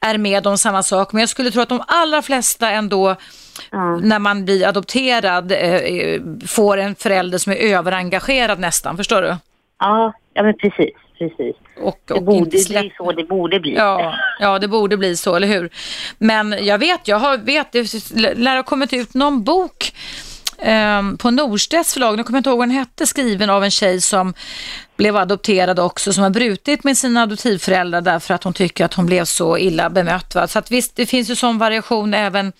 är med om samma sak men jag skulle tro att de allra flesta ändå Ja. när man blir adopterad eh, får en förälder som är överengagerad nästan, förstår du? Ja, ja men precis precis. Och, det borde släpp... bli så det borde bli. Ja, ja, det borde bli så, eller hur? Men jag vet, jag har, vet, det lär ha kommit ut någon bok eh, på Norstedts förlag, nu kommer jag inte ihåg vad den hette, skriven av en tjej som blev adopterad också, som har brutit med sina adoptivföräldrar därför att hon tycker att hon blev så illa bemött. Va? Så att visst, det finns ju sån variation även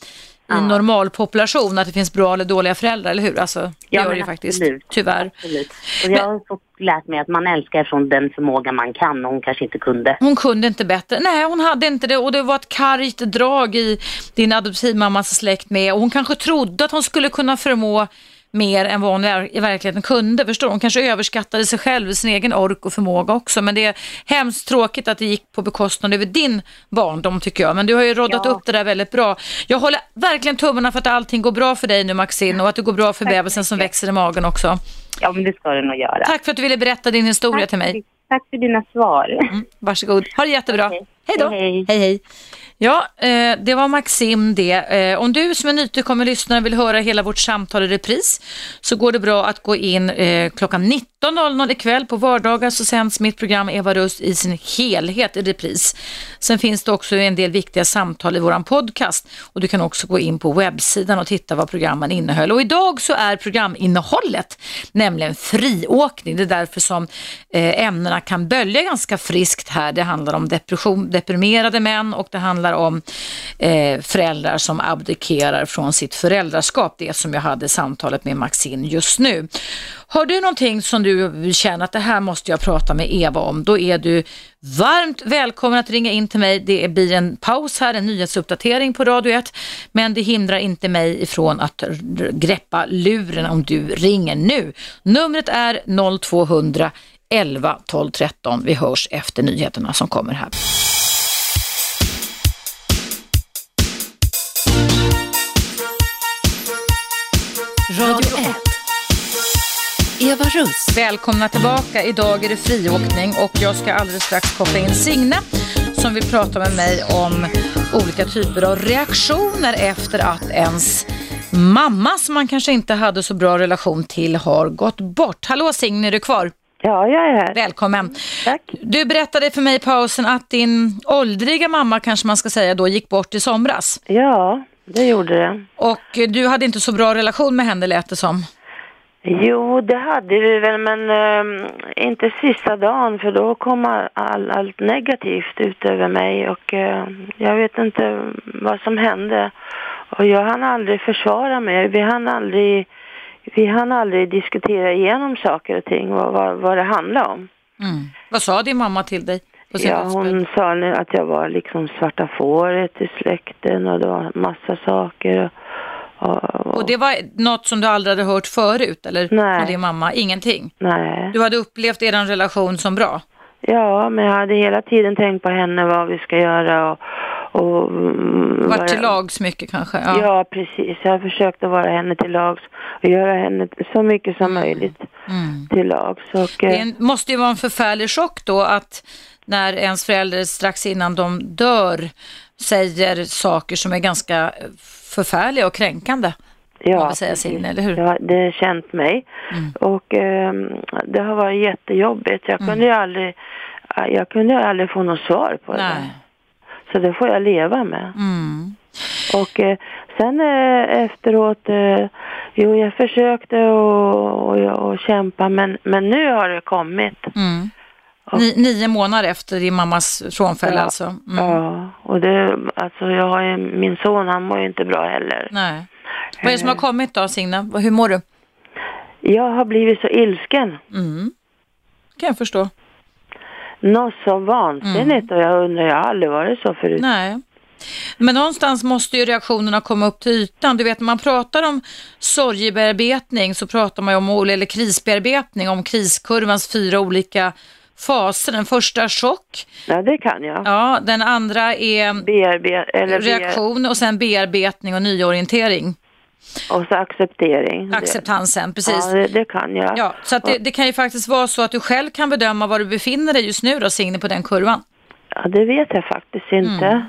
ja. i normal population, att det finns bra eller dåliga föräldrar, eller hur? Alltså, det ja, gör det ju faktiskt, tyvärr. Absolut. Och jag har fått lärt mig att man älskar från den förmåga man kan och hon kanske inte kunde. Hon kunde inte bättre. Nej, hon hade inte det och det var ett kargt drag i din adoptivmammas släkt med och hon kanske trodde att hon skulle kunna förmå mer än vad hon i verkligheten kunde. Förstår Hon kanske överskattade sig själv, sin egen ork och förmåga också. Men det är hemskt tråkigt att det gick på bekostnad över din barndom tycker jag. Men du har ju roddat ja. upp det där väldigt bra. Jag håller verkligen tummarna för att allting går bra för dig nu Maxine och att det går bra för bebisen som växer i magen också. Ja, men det ska det nog göra. Tack för att du ville berätta din historia Tack till mig. Tack för dina svar. Mm, varsågod. Ha det jättebra. Okay. Hej då. Hej, hej. hej. Ja, eh, det var Maxim det. Eh, om du som är nytillkommen lyssnare vill höra hela vårt samtal i repris så går det bra att gå in eh, klockan 19.00 ikväll. På vardagar så sänds mitt program Eva Rust i sin helhet i repris. Sen finns det också en del viktiga samtal i våran podcast och du kan också gå in på webbsidan och titta vad programmen innehöll. Och idag så är programinnehållet nämligen friåkning. Det är därför som eh, ämnena kan bölja ganska friskt här. Det handlar om depression, deprimerade män och det handlar om eh, föräldrar som abdikerar från sitt föräldraskap. Det som jag hade samtalet med Maxine just nu. Har du någonting som du känner att det här måste jag prata med Eva om, då är du varmt välkommen att ringa in till mig. Det blir en paus här, en nyhetsuppdatering på Radio 1, men det hindrar inte mig ifrån att greppa luren om du ringer nu. Numret är 0200 11 12 13. Vi hörs efter nyheterna som kommer här. Eva Russ. Välkomna tillbaka. Idag är det friåkning och jag ska alldeles strax koppla in Signe som vill prata med mig om olika typer av reaktioner efter att ens mamma som man kanske inte hade så bra relation till har gått bort. Hallå Signe, är du kvar? Ja, jag är här. Välkommen. Tack. Du berättade för mig i pausen att din åldriga mamma, kanske man ska säga då, gick bort i somras. Ja, det gjorde det. Och du hade inte så bra relation med henne lät det som. Jo, det hade vi väl, men äh, inte sista dagen för då kom all, allt negativt ut över mig och äh, jag vet inte vad som hände. Och jag hann aldrig försvara mig. Vi hann aldrig, vi hann aldrig diskutera igenom saker och ting, vad, vad, vad det handlade om. Mm. Vad sa din mamma till dig? Ja, hon sa nu att jag var liksom svarta fåret i släkten och det var massa saker. Och, och, det var något som du aldrig hade hört förut, eller? Nej. Med din mamma? Ingenting? Nej. Du hade upplevt er relation som bra? Ja, men jag hade hela tiden tänkt på henne, vad vi ska göra och... och Vart till lags mycket kanske? Ja. ja, precis. Jag försökte vara henne till lags och göra henne så mycket som mm. möjligt mm. till lags. Och, det måste ju vara en förfärlig chock då att när ens förälder strax innan de dör säger saker som är ganska förfärliga och kränkande. Ja, säga sin, eller hur? ja, det har känt mig. Mm. Och eh, det har varit jättejobbigt. Jag mm. kunde ju aldrig, jag kunde aldrig få något svar på Nej. det. Så det får jag leva med. Mm. Och eh, sen eh, efteråt, eh, jo jag försökte och, och, och, kämpa men, men nu har det kommit. Mm. Ni, nio månader efter din mammas frånfälle ja, alltså? Mm. Ja, och det, alltså jag har ju, min son han mår ju inte bra heller. Nej. Vad är det som har kommit då Signe? Hur mår du? Jag har blivit så ilsken. Mm. kan jag förstå. Något så vansinnigt mm. och jag undrar, jag har aldrig varit så förut. Nej. Men någonstans måste ju reaktionerna komma upp till ytan. Du vet, när man pratar om sorgebearbetning så pratar man ju om, eller krisbearbetning, om kriskurvans fyra olika faser. Den första chock. Ja, det kan jag. Ja, den andra är Bearbe eller reaktion och sen bearbetning och nyorientering. Och så acceptering. Acceptansen, precis. Ja, det, det kan jag. Ja, så det, det, kan ju faktiskt vara så att du själv kan bedöma var du befinner dig just nu då, Signe, på den kurvan. Ja, det vet jag faktiskt inte. Mm.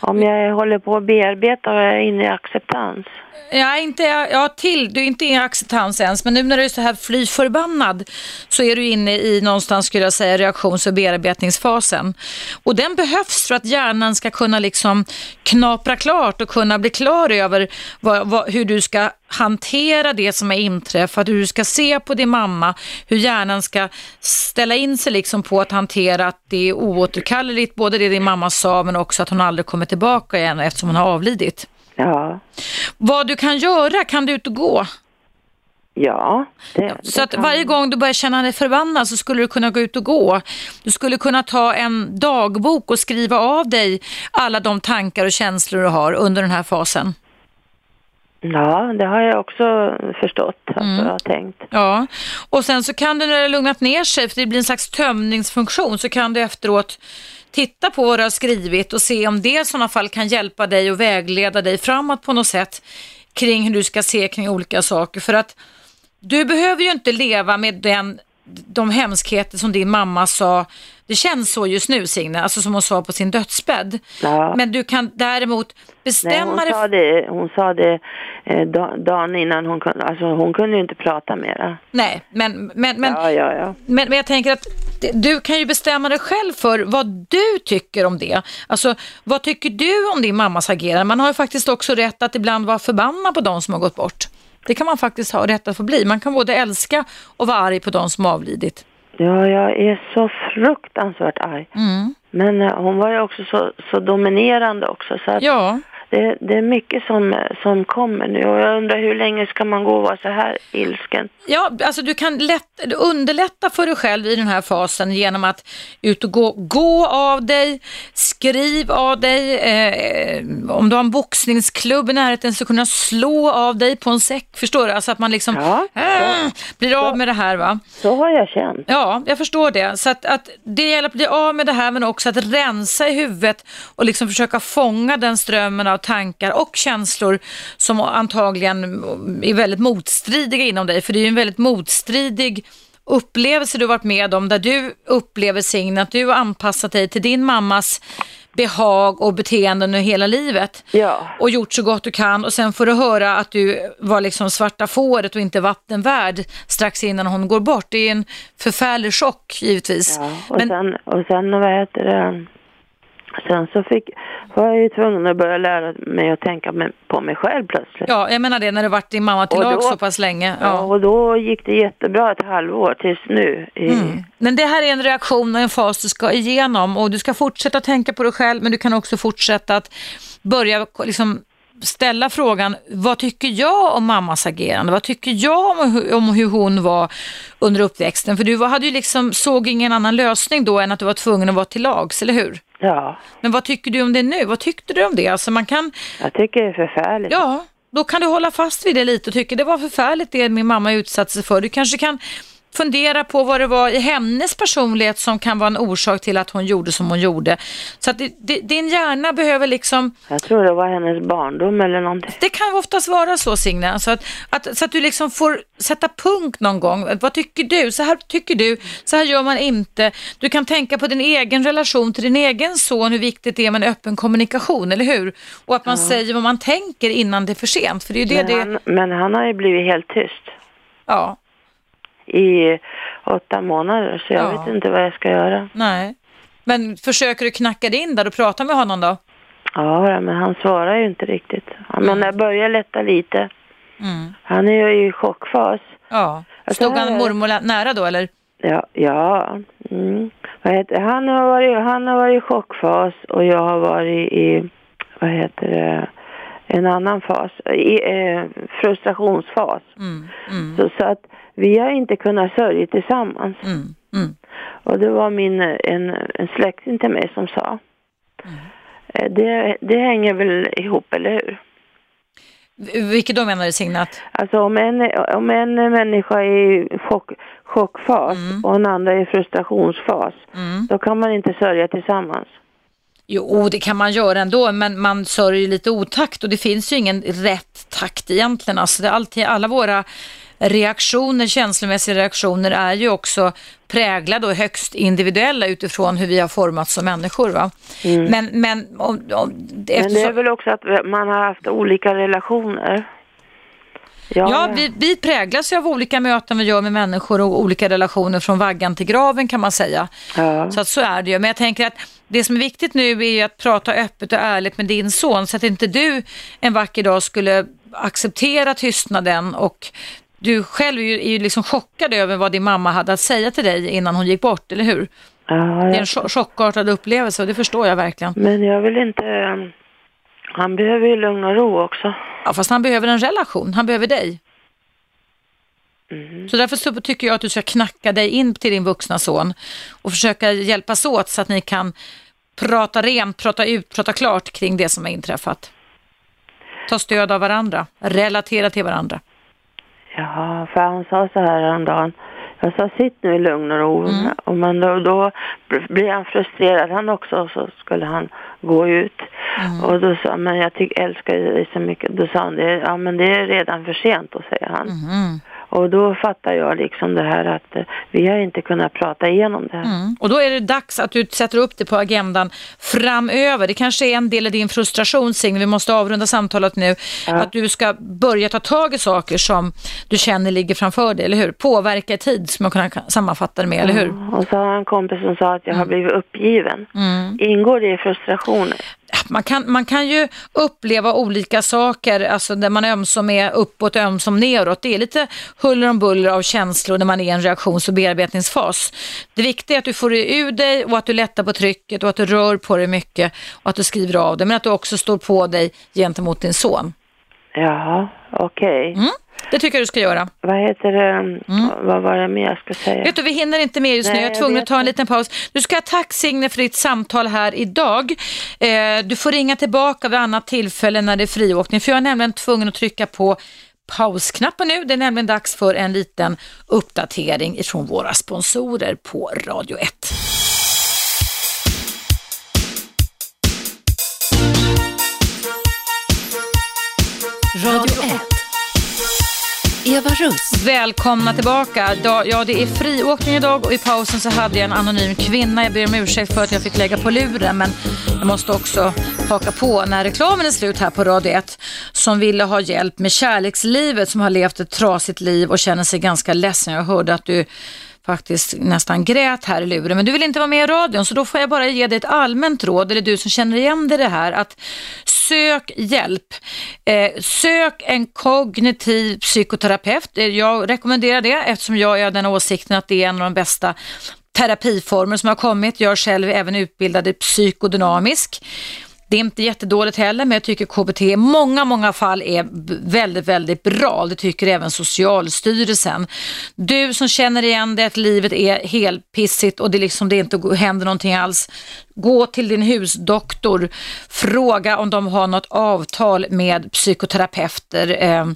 Om jag håller på att bearbeta och är inne i acceptans. Ja, inte, ja, till, du är inte i acceptans ens, men nu när du är så här fly förbannad så är du inne i någonstans skulle jag säga reaktions och bearbetningsfasen. Och den behövs för att hjärnan ska kunna liksom knapra klart och kunna bli klar över vad, vad, hur du ska hantera det som har inträffat, hur du ska se på din mamma, hur hjärnan ska ställa in sig liksom på att hantera att det är oåterkalleligt, både det din mamma sa men också att hon aldrig kommer tillbaka igen eftersom hon har avlidit. Ja. Vad du kan göra, kan du ut och gå? Ja. Det, så att varje gång du börjar känna dig förbannad så skulle du kunna gå ut och gå. Du skulle kunna ta en dagbok och skriva av dig alla de tankar och känslor du har under den här fasen. Ja, det har jag också förstått, alltså, mm. jag har tänkt. Ja, och sen så kan du när det lugnat ner sig, för det blir en slags tömningsfunktion, så kan du efteråt titta på vad du har skrivit och se om det i sådana fall kan hjälpa dig och vägleda dig framåt på något sätt kring hur du ska se kring olika saker. För att du behöver ju inte leva med den, de hemskheter som din mamma sa det känns så just nu Signe, alltså som hon sa på sin dödsbädd. Ja. Men du kan däremot bestämma Nej, hon Sa det, hon sa det eh, dagen innan hon kunde, alltså hon kunde ju inte prata mera. Nej, men, men, men, ja, ja, ja. men, men jag tänker att du kan ju bestämma dig själv för vad du tycker om det. Alltså, vad tycker du om din mammas agerande? Man har ju faktiskt också rätt att ibland vara förbannad på de som har gått bort. Det kan man faktiskt ha rätt att få bli. Man kan både älska och vara arg på de som avlidit. Ja, jag är så fruktansvärt arg. Mm. Men uh, hon var ju också så, så dominerande också. Så att, ja det, det, är mycket som, som kommer nu och jag undrar hur länge ska man gå och vara så här ilsken? Ja, alltså du kan lätt, underlätta för dig själv i den här fasen genom att ut och gå, gå av dig, skriv av dig, eh, om du har en boxningsklubb i närheten så kunna slå av dig på en säck, förstår du? Alltså att man liksom ja, äh, blir av med det här va? Så har jag känt. Ja, jag förstår det. Så att, att det gäller att bli av med det här men också att rensa i huvudet och liksom försöka fånga den strömmen av tankar och känslor som antagligen är väldigt motstridiga inom dig. För det är ju en väldigt motstridig upplevelse du varit med om där du upplever Signe att du har anpassat dig till din mammas behag och beteenden i hela livet. Ja. Och gjort så gott du kan och sen får du höra att du var liksom svarta fåret och inte vattenvärd strax innan hon går bort. Det är en förfärlig chock givetvis. Ja, och, Men... sen, och sen vad heter det, Sen så fick, var jag ju tvungen att börja lära mig att tänka på mig själv plötsligt. Ja, jag menar det, när du varit din mamma till lag så pass länge. Ja. ja. och då gick det jättebra ett halvår tills nu. Mm. Men det här är en reaktion och en fas du ska igenom och du ska fortsätta tänka på dig själv men du kan också fortsätta att börja liksom ställa frågan, vad tycker jag om mammas agerande? Vad tycker jag om hur, om hur hon var under uppväxten? För du hade ju liksom, såg ingen annan lösning då än att du var tvungen att vara till lags, eller hur? Ja. Men vad tycker du om det nu? Vad tyckte du om det? Alltså man kan... Jag tycker det är förfärligt. Ja, då kan du hålla fast vid det lite och tycka det var förfärligt det min mamma utsatte sig för. Du kanske kan fundera på vad det var i hennes personlighet som kan vara en orsak till att hon gjorde som hon gjorde. Så att det, det, din hjärna behöver liksom... Jag tror det var hennes barndom eller någonting. Det kan oftast vara så Signe, alltså att, att, så att du liksom får sätta punkt någon gång. Vad tycker du? Så här tycker du, så här gör man inte. Du kan tänka på din egen relation till din egen son, hur viktigt det är med en öppen kommunikation, eller hur? Och att man ja. säger vad man tänker innan det är för sent. För det är det men, han, det... men han har ju blivit helt tyst. Ja, i åtta månader så jag ja. vet inte vad jag ska göra. Nej. Men försöker du knacka dig in där och prata med honom då? Ja, men han svarar ju inte riktigt. Men mm. jag börjar lätta lite. Mm. Han är ju i chockfas. Ja. Alltså, Stod han mormor nära då eller? Ja, ja. Mm. Vad heter, han, har varit, han har varit i chockfas och jag har varit i, vad heter det, en annan fas, eh, frustrationsfas. Mm. Mm. Så, så att vi har inte kunnat sörja tillsammans. Mm, mm. Och det var min, en, en släkting till mig som sa. Eh, det, det hänger väl ihop, eller hur? Vilket då menar du Signat? Alltså om en, om en människa är i chock, chockfas mm. och en är i frustrationsfas, mm. då kan man inte sörja tillsammans. Jo, det kan man göra ändå, men man sörjer lite otakt och det finns ju ingen rätt takt egentligen. Alltså det är alltid, alla våra reaktioner, känslomässiga reaktioner är ju också präglade och högst individuella utifrån hur vi har formats som människor. Va? Mm. Men, men, om, om, men det är väl också att man har haft olika relationer. Ja, ja vi, vi präglas ju av olika möten vi gör med människor och olika relationer från vaggan till graven kan man säga. Ja. Så att så är det ju. Men jag tänker att det som är viktigt nu är ju att prata öppet och ärligt med din son så att inte du en vacker dag skulle acceptera tystnaden och du själv är ju, är ju liksom chockad över vad din mamma hade att säga till dig innan hon gick bort, eller hur? Ja, det är en chock chockartad upplevelse och det förstår jag verkligen. Men jag vill inte... Han behöver ju lugn och ro också. Ja, fast han behöver en relation. Han behöver dig. Mm. Så därför så tycker jag att du ska knacka dig in till din vuxna son och försöka hjälpas åt så att ni kan prata rent, prata ut, prata klart kring det som har inträffat. ta stöd av varandra, relatera till varandra. Ja, för han sa så här häromdagen. Jag sa sitt nu i lugn och ro. Mm. Och då, då blir han frustrerad han också och så skulle han gå ut. Mm. Och då sa men jag älskar dig så mycket. Då sa han ja men det är redan för sent då säger han. Mm. Och då fattar jag liksom det här att eh, vi har inte kunnat prata igenom det här. Mm. Och då är det dags att du sätter upp det på agendan framöver. Det kanske är en del av din frustration Signe, vi måste avrunda samtalet nu. Ja. Att du ska börja ta tag i saker som du känner ligger framför dig, eller hur? Påverka i tid, som jag kan sammanfatta det med, eller hur? Och så har jag en kompis som sa att jag har mm. blivit uppgiven. Mm. Ingår det i frustrationer? Man kan, man kan ju uppleva olika saker, alltså där man ömsom är uppåt ömsom neråt. Det är lite huller om buller av känslor när man är i en reaktions och bearbetningsfas. Det viktiga är att du får det ur dig och att du lättar på trycket och att du rör på dig mycket och att du skriver av det, men att du också står på dig gentemot din son. Ja, okej. Okay. Mm. Det tycker jag du ska göra. Vad heter det? Mm. Vad var det mer jag ska säga? Vet du, vi hinner inte med just Nej, nu. Jag är tvungen att ta en liten paus. Du ska ha tack Signe för ditt samtal här idag. Eh, du får ringa tillbaka vid annat tillfälle när det är friåkning. För jag är nämligen tvungen att trycka på pausknappen nu. Det är nämligen dags för en liten uppdatering ifrån våra sponsorer på Radio 1. Radio 1. Eva Russ. Välkomna tillbaka. Ja, det är friåkning idag och i pausen så hade jag en anonym kvinna. Jag ber om ursäkt för att jag fick lägga på luren men jag måste också haka på när reklamen är slut här på Radio 1 som ville ha hjälp med kärlekslivet som har levt ett trasigt liv och känner sig ganska ledsen. Jag hörde att du faktiskt nästan grät här i luren. Men du vill inte vara med i radion så då får jag bara ge dig ett allmänt råd, eller du som känner igen dig i det här, att sök hjälp. Eh, sök en kognitiv psykoterapeut. Eh, jag rekommenderar det eftersom jag är den åsikten att det är en av de bästa terapiformer som har kommit. Jag är själv även utbildad i psykodynamisk. Det är inte jättedåligt heller, men jag tycker KBT i många, många fall är väldigt, väldigt bra. Det tycker även Socialstyrelsen. Du som känner igen det att livet är helt pissigt och det, liksom, det inte händer någonting alls. Gå till din husdoktor, fråga om de har något avtal med psykoterapeuter. Eh,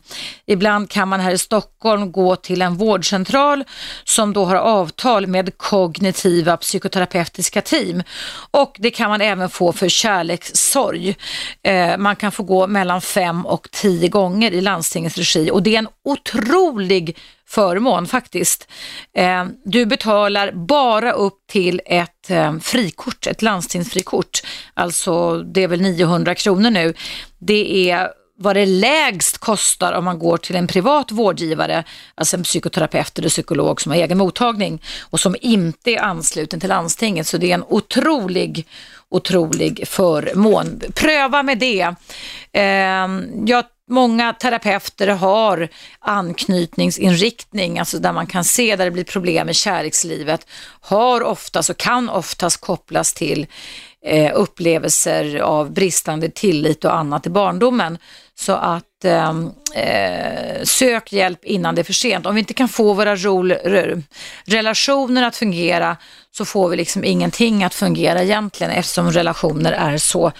ibland kan man här i Stockholm gå till en vårdcentral som då har avtal med kognitiva psykoterapeutiska team. Och det kan man även få för kärlekssorg. Eh, man kan få gå mellan fem och tio gånger i landstingets regi och det är en otrolig förmån faktiskt. Eh, du betalar bara upp till ett eh, frikort, ett landstingsfrikort. Alltså det är väl 900 kronor nu. Det är vad det lägst kostar om man går till en privat vårdgivare, alltså en psykoterapeut eller psykolog som har egen mottagning och som inte är ansluten till landstinget. Så det är en otrolig, otrolig förmån. Pröva med det. Eh, jag Många terapeuter har anknytningsinriktning, alltså där man kan se där det blir problem i kärlekslivet, har oftast och kan oftast kopplas till eh, upplevelser av bristande tillit och annat i barndomen. Så att ehm, eh, sök hjälp innan det är för sent. Om vi inte kan få våra rol, relationer att fungera så får vi liksom ingenting att fungera egentligen eftersom relationer är så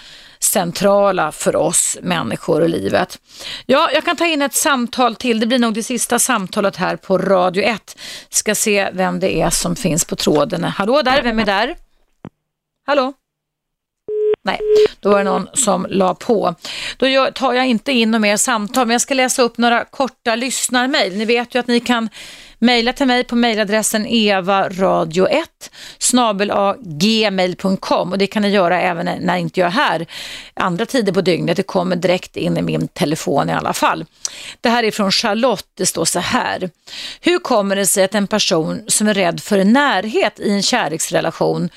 centrala för oss människor och livet. Ja, jag kan ta in ett samtal till. Det blir nog det sista samtalet här på Radio 1. Ska se vem det är som finns på tråden. Hallå där, vem är där? Hallå? Nej, då var det någon som la på. Då tar jag inte in några mer samtal, men jag ska läsa upp några korta lyssnarmail. Ni vet ju att ni kan mejla till mig på mejladressen evaradio1 gmail.com och det kan ni göra även när inte jag är här andra tider på dygnet. Det kommer direkt in i min telefon i alla fall. Det här är från Charlotte. Det står så här. Hur kommer det sig att en person som är rädd för närhet i en kärleksrelation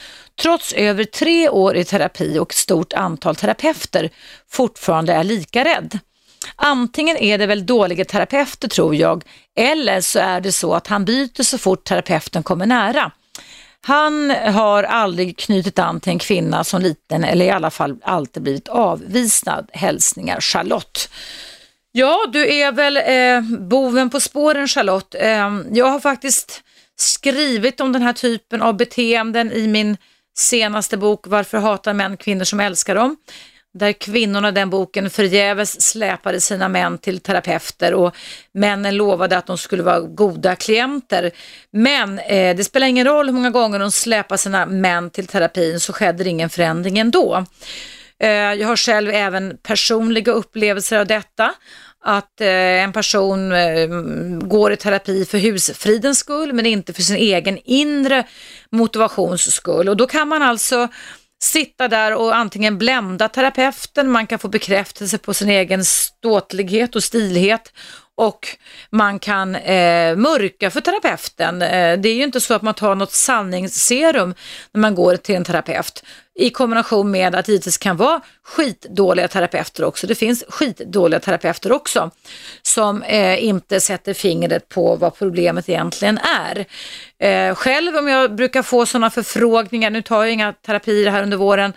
trots över tre år i terapi och ett stort antal terapeuter fortfarande är lika rädd. Antingen är det väl dåliga terapeuter tror jag, eller så är det så att han byter så fort terapeuten kommer nära. Han har aldrig knutit an till en kvinna som liten eller i alla fall alltid blivit avvisad. Hälsningar Charlotte. Ja, du är väl eh, boven på spåren Charlotte. Eh, jag har faktiskt skrivit om den här typen av beteenden i min senaste bok Varför hatar män kvinnor som älskar dem? Där kvinnorna i den boken förgäves släpade sina män till terapeuter och männen lovade att de skulle vara goda klienter. Men eh, det spelar ingen roll hur många gånger de släpade sina män till terapin så skedde ingen förändring ändå. Eh, jag har själv även personliga upplevelser av detta att eh, en person eh, går i terapi för husfridens skull men inte för sin egen inre motivations skull. Och då kan man alltså sitta där och antingen blända terapeuten, man kan få bekräftelse på sin egen ståtlighet och stilhet och man kan eh, mörka för terapeuten. Eh, det är ju inte så att man tar något sanningsserum när man går till en terapeut i kombination med att det givetvis kan vara skitdåliga terapeuter också. Det finns skitdåliga terapeuter också som eh, inte sätter fingret på vad problemet egentligen är. Eh, själv om jag brukar få sådana förfrågningar, nu tar jag inga terapier här under våren,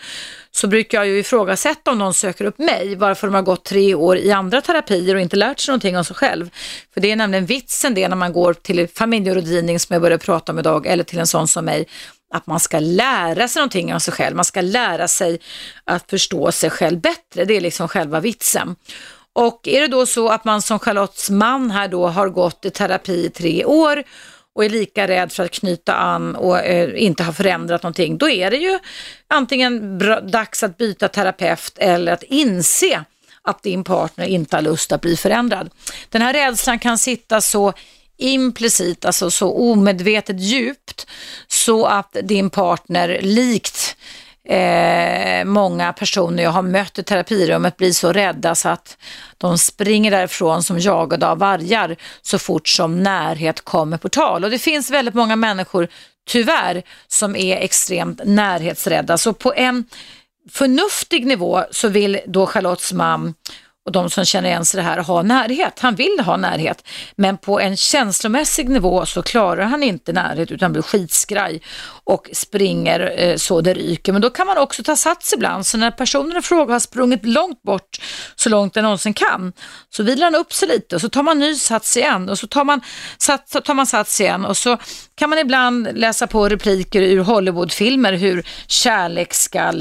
så brukar jag ju ifrågasätta om någon söker upp mig, varför de har gått tre år i andra terapier och inte lärt sig någonting om sig själv. För det är nämligen vitsen det när man går till familjerådgivning som jag började prata om idag, eller till en sån som mig, att man ska lära sig någonting om sig själv. Man ska lära sig att förstå sig själv bättre. Det är liksom själva vitsen. Och är det då så att man som Charlottes man här då har gått i terapi i tre år och är lika rädd för att knyta an och eh, inte har förändrat någonting, då är det ju antingen bra, dags att byta terapeut eller att inse att din partner inte har lust att bli förändrad. Den här rädslan kan sitta så implicit, alltså så omedvetet djupt, så att din partner likt eh, många personer jag har mött i terapirummet blir så rädda så att de springer därifrån som jagade av vargar så fort som närhet kommer på tal. Och det finns väldigt många människor, tyvärr, som är extremt närhetsrädda. Så på en förnuftig nivå så vill då Charlottes man och de som känner igen sig det här ha närhet. Han vill ha närhet, men på en känslomässig nivå så klarar han inte närhet utan blir skitskraj och springer eh, så det ryker. Men då kan man också ta sats ibland, så när personen i fråga har sprungit långt bort, så långt den någonsin kan, så vilar han upp sig lite och så tar man ny sats igen och så tar man, sats, tar man sats igen och så kan man ibland läsa på repliker ur Hollywoodfilmer hur kärlek ska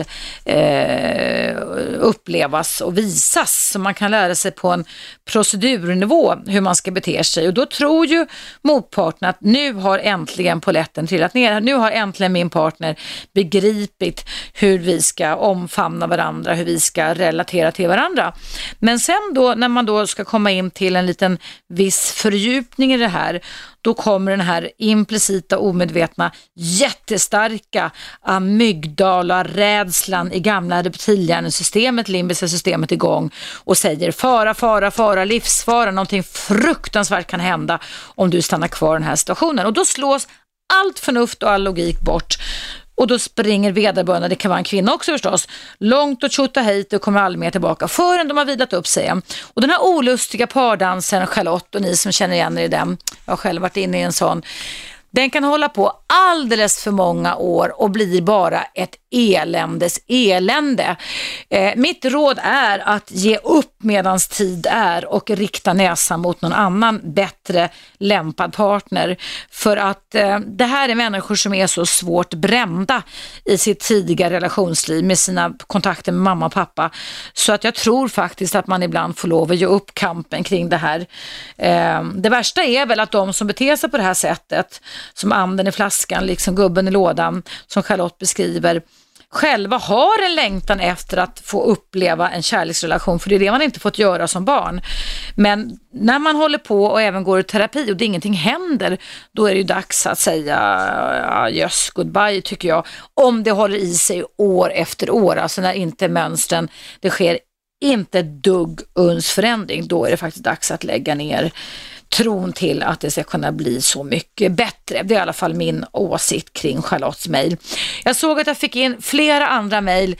eh, upplevas och visas. Så man kan lära sig på en procedurnivå hur man ska bete sig och då tror ju motparten att nu har äntligen poletten trillat ner. Nu har äntligen min partner begripit hur vi ska omfamna varandra, hur vi ska relatera till varandra. Men sen då när man då ska komma in till en liten viss fördjupning i det här, då kommer den här implicita omedvetna jättestarka amygdala-rädslan i gamla reptilhjärnesystemet, limbiska systemet igång och säger fara, fara, fara, livsfara, någonting fruktansvärt kan hända om du stannar kvar i den här situationen. Och då slås allt förnuft och all logik bort. Och då springer vederbörande, det kan vara en kvinna också förstås, långt och tjotta hit och kommer aldrig mer tillbaka förrän de har vilat upp sig. Och den här olustiga pardansen, Charlotte och ni som känner igen er i den, jag har själv varit inne i en sån, den kan hålla på alldeles för många år och blir bara ett eländes elände. Eh, mitt råd är att ge upp medans tid är och rikta näsan mot någon annan bättre lämpad partner. För att eh, det här är människor som är så svårt brända i sitt tidiga relationsliv med sina kontakter med mamma och pappa. Så att jag tror faktiskt att man ibland får lov att ge upp kampen kring det här. Eh, det värsta är väl att de som beter sig på det här sättet, som anden i flaskan, liksom gubben i lådan, som Charlotte beskriver, själva har en längtan efter att få uppleva en kärleksrelation, för det är det man inte fått göra som barn. Men när man håller på och även går i terapi och det ingenting händer, då är det ju dags att säga yes, goodbye tycker jag. Om det håller i sig år efter år, alltså när inte mönstren, det sker inte dugg uns förändring, då är det faktiskt dags att lägga ner tron till att det ska kunna bli så mycket bättre. Det är i alla fall min åsikt kring Charlottes mejl. Jag såg att jag fick in flera andra mejl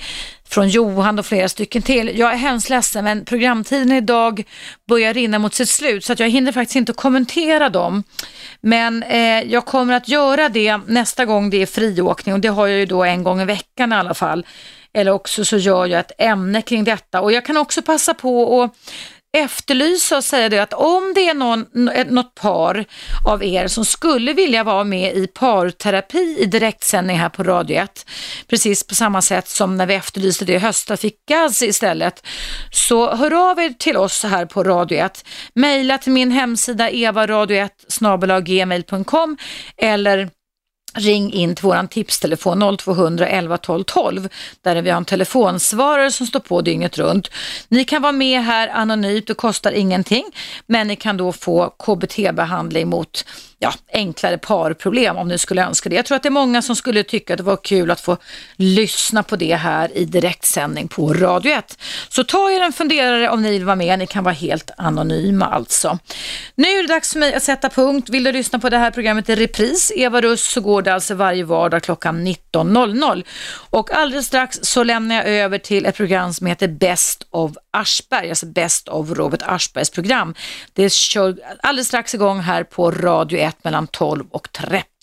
från Johan och flera stycken till. Jag är hemskt ledsen men programtiden idag börjar rinna mot sitt slut så att jag hinner faktiskt inte kommentera dem. Men eh, jag kommer att göra det nästa gång det är friåkning och det har jag ju då en gång i veckan i alla fall. Eller också så gör jag ett ämne kring detta och jag kan också passa på att efterlysa och säga det att om det är någon, något par av er som skulle vilja vara med i parterapi i direktsändning här på Radio 1, precis på samma sätt som när vi efterlyste det i höstas fick Gaz istället, så hör av er till oss här på Radio 1. Mejla till min hemsida evaradio1 gmail.com eller ring in till våran tipstelefon 0200 11 12 12 där vi har en telefonsvarare som står på dygnet runt. Ni kan vara med här anonymt, det kostar ingenting, men ni kan då få KBT-behandling mot ja, enklare parproblem om ni skulle önska det. Jag tror att det är många som skulle tycka att det var kul att få lyssna på det här i direktsändning på Radio 1. Så ta er en funderare om ni vill vara med. Ni kan vara helt anonyma alltså. Nu är det dags för mig att sätta punkt. Vill du lyssna på det här programmet i repris, Eva Russ, så går det alltså varje vardag klockan 19.00. Och alldeles strax så lämnar jag över till ett program som heter Best of Aschberg, alltså Best of Robert Aschbergs program. Det kör alldeles strax igång här på Radio 1 mellan 12 och 13.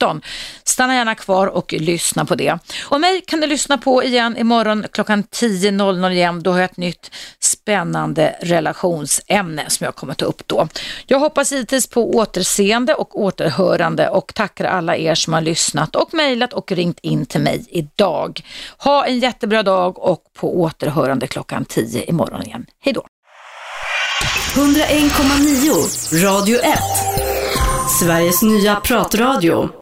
Stanna gärna kvar och lyssna på det. Och mig kan du lyssna på igen imorgon klockan 10.00 igen. Då har jag ett nytt spännande relationsämne som jag kommer ta upp då. Jag hoppas givetvis på återseende och återhörande och tackar alla er som har lyssnat och mejlat och ringt in till mig idag. Ha en jättebra dag och på återhörande klockan 10 imorgon igen. Hej då! 101,9 Radio 1 Sveriges nya pratradio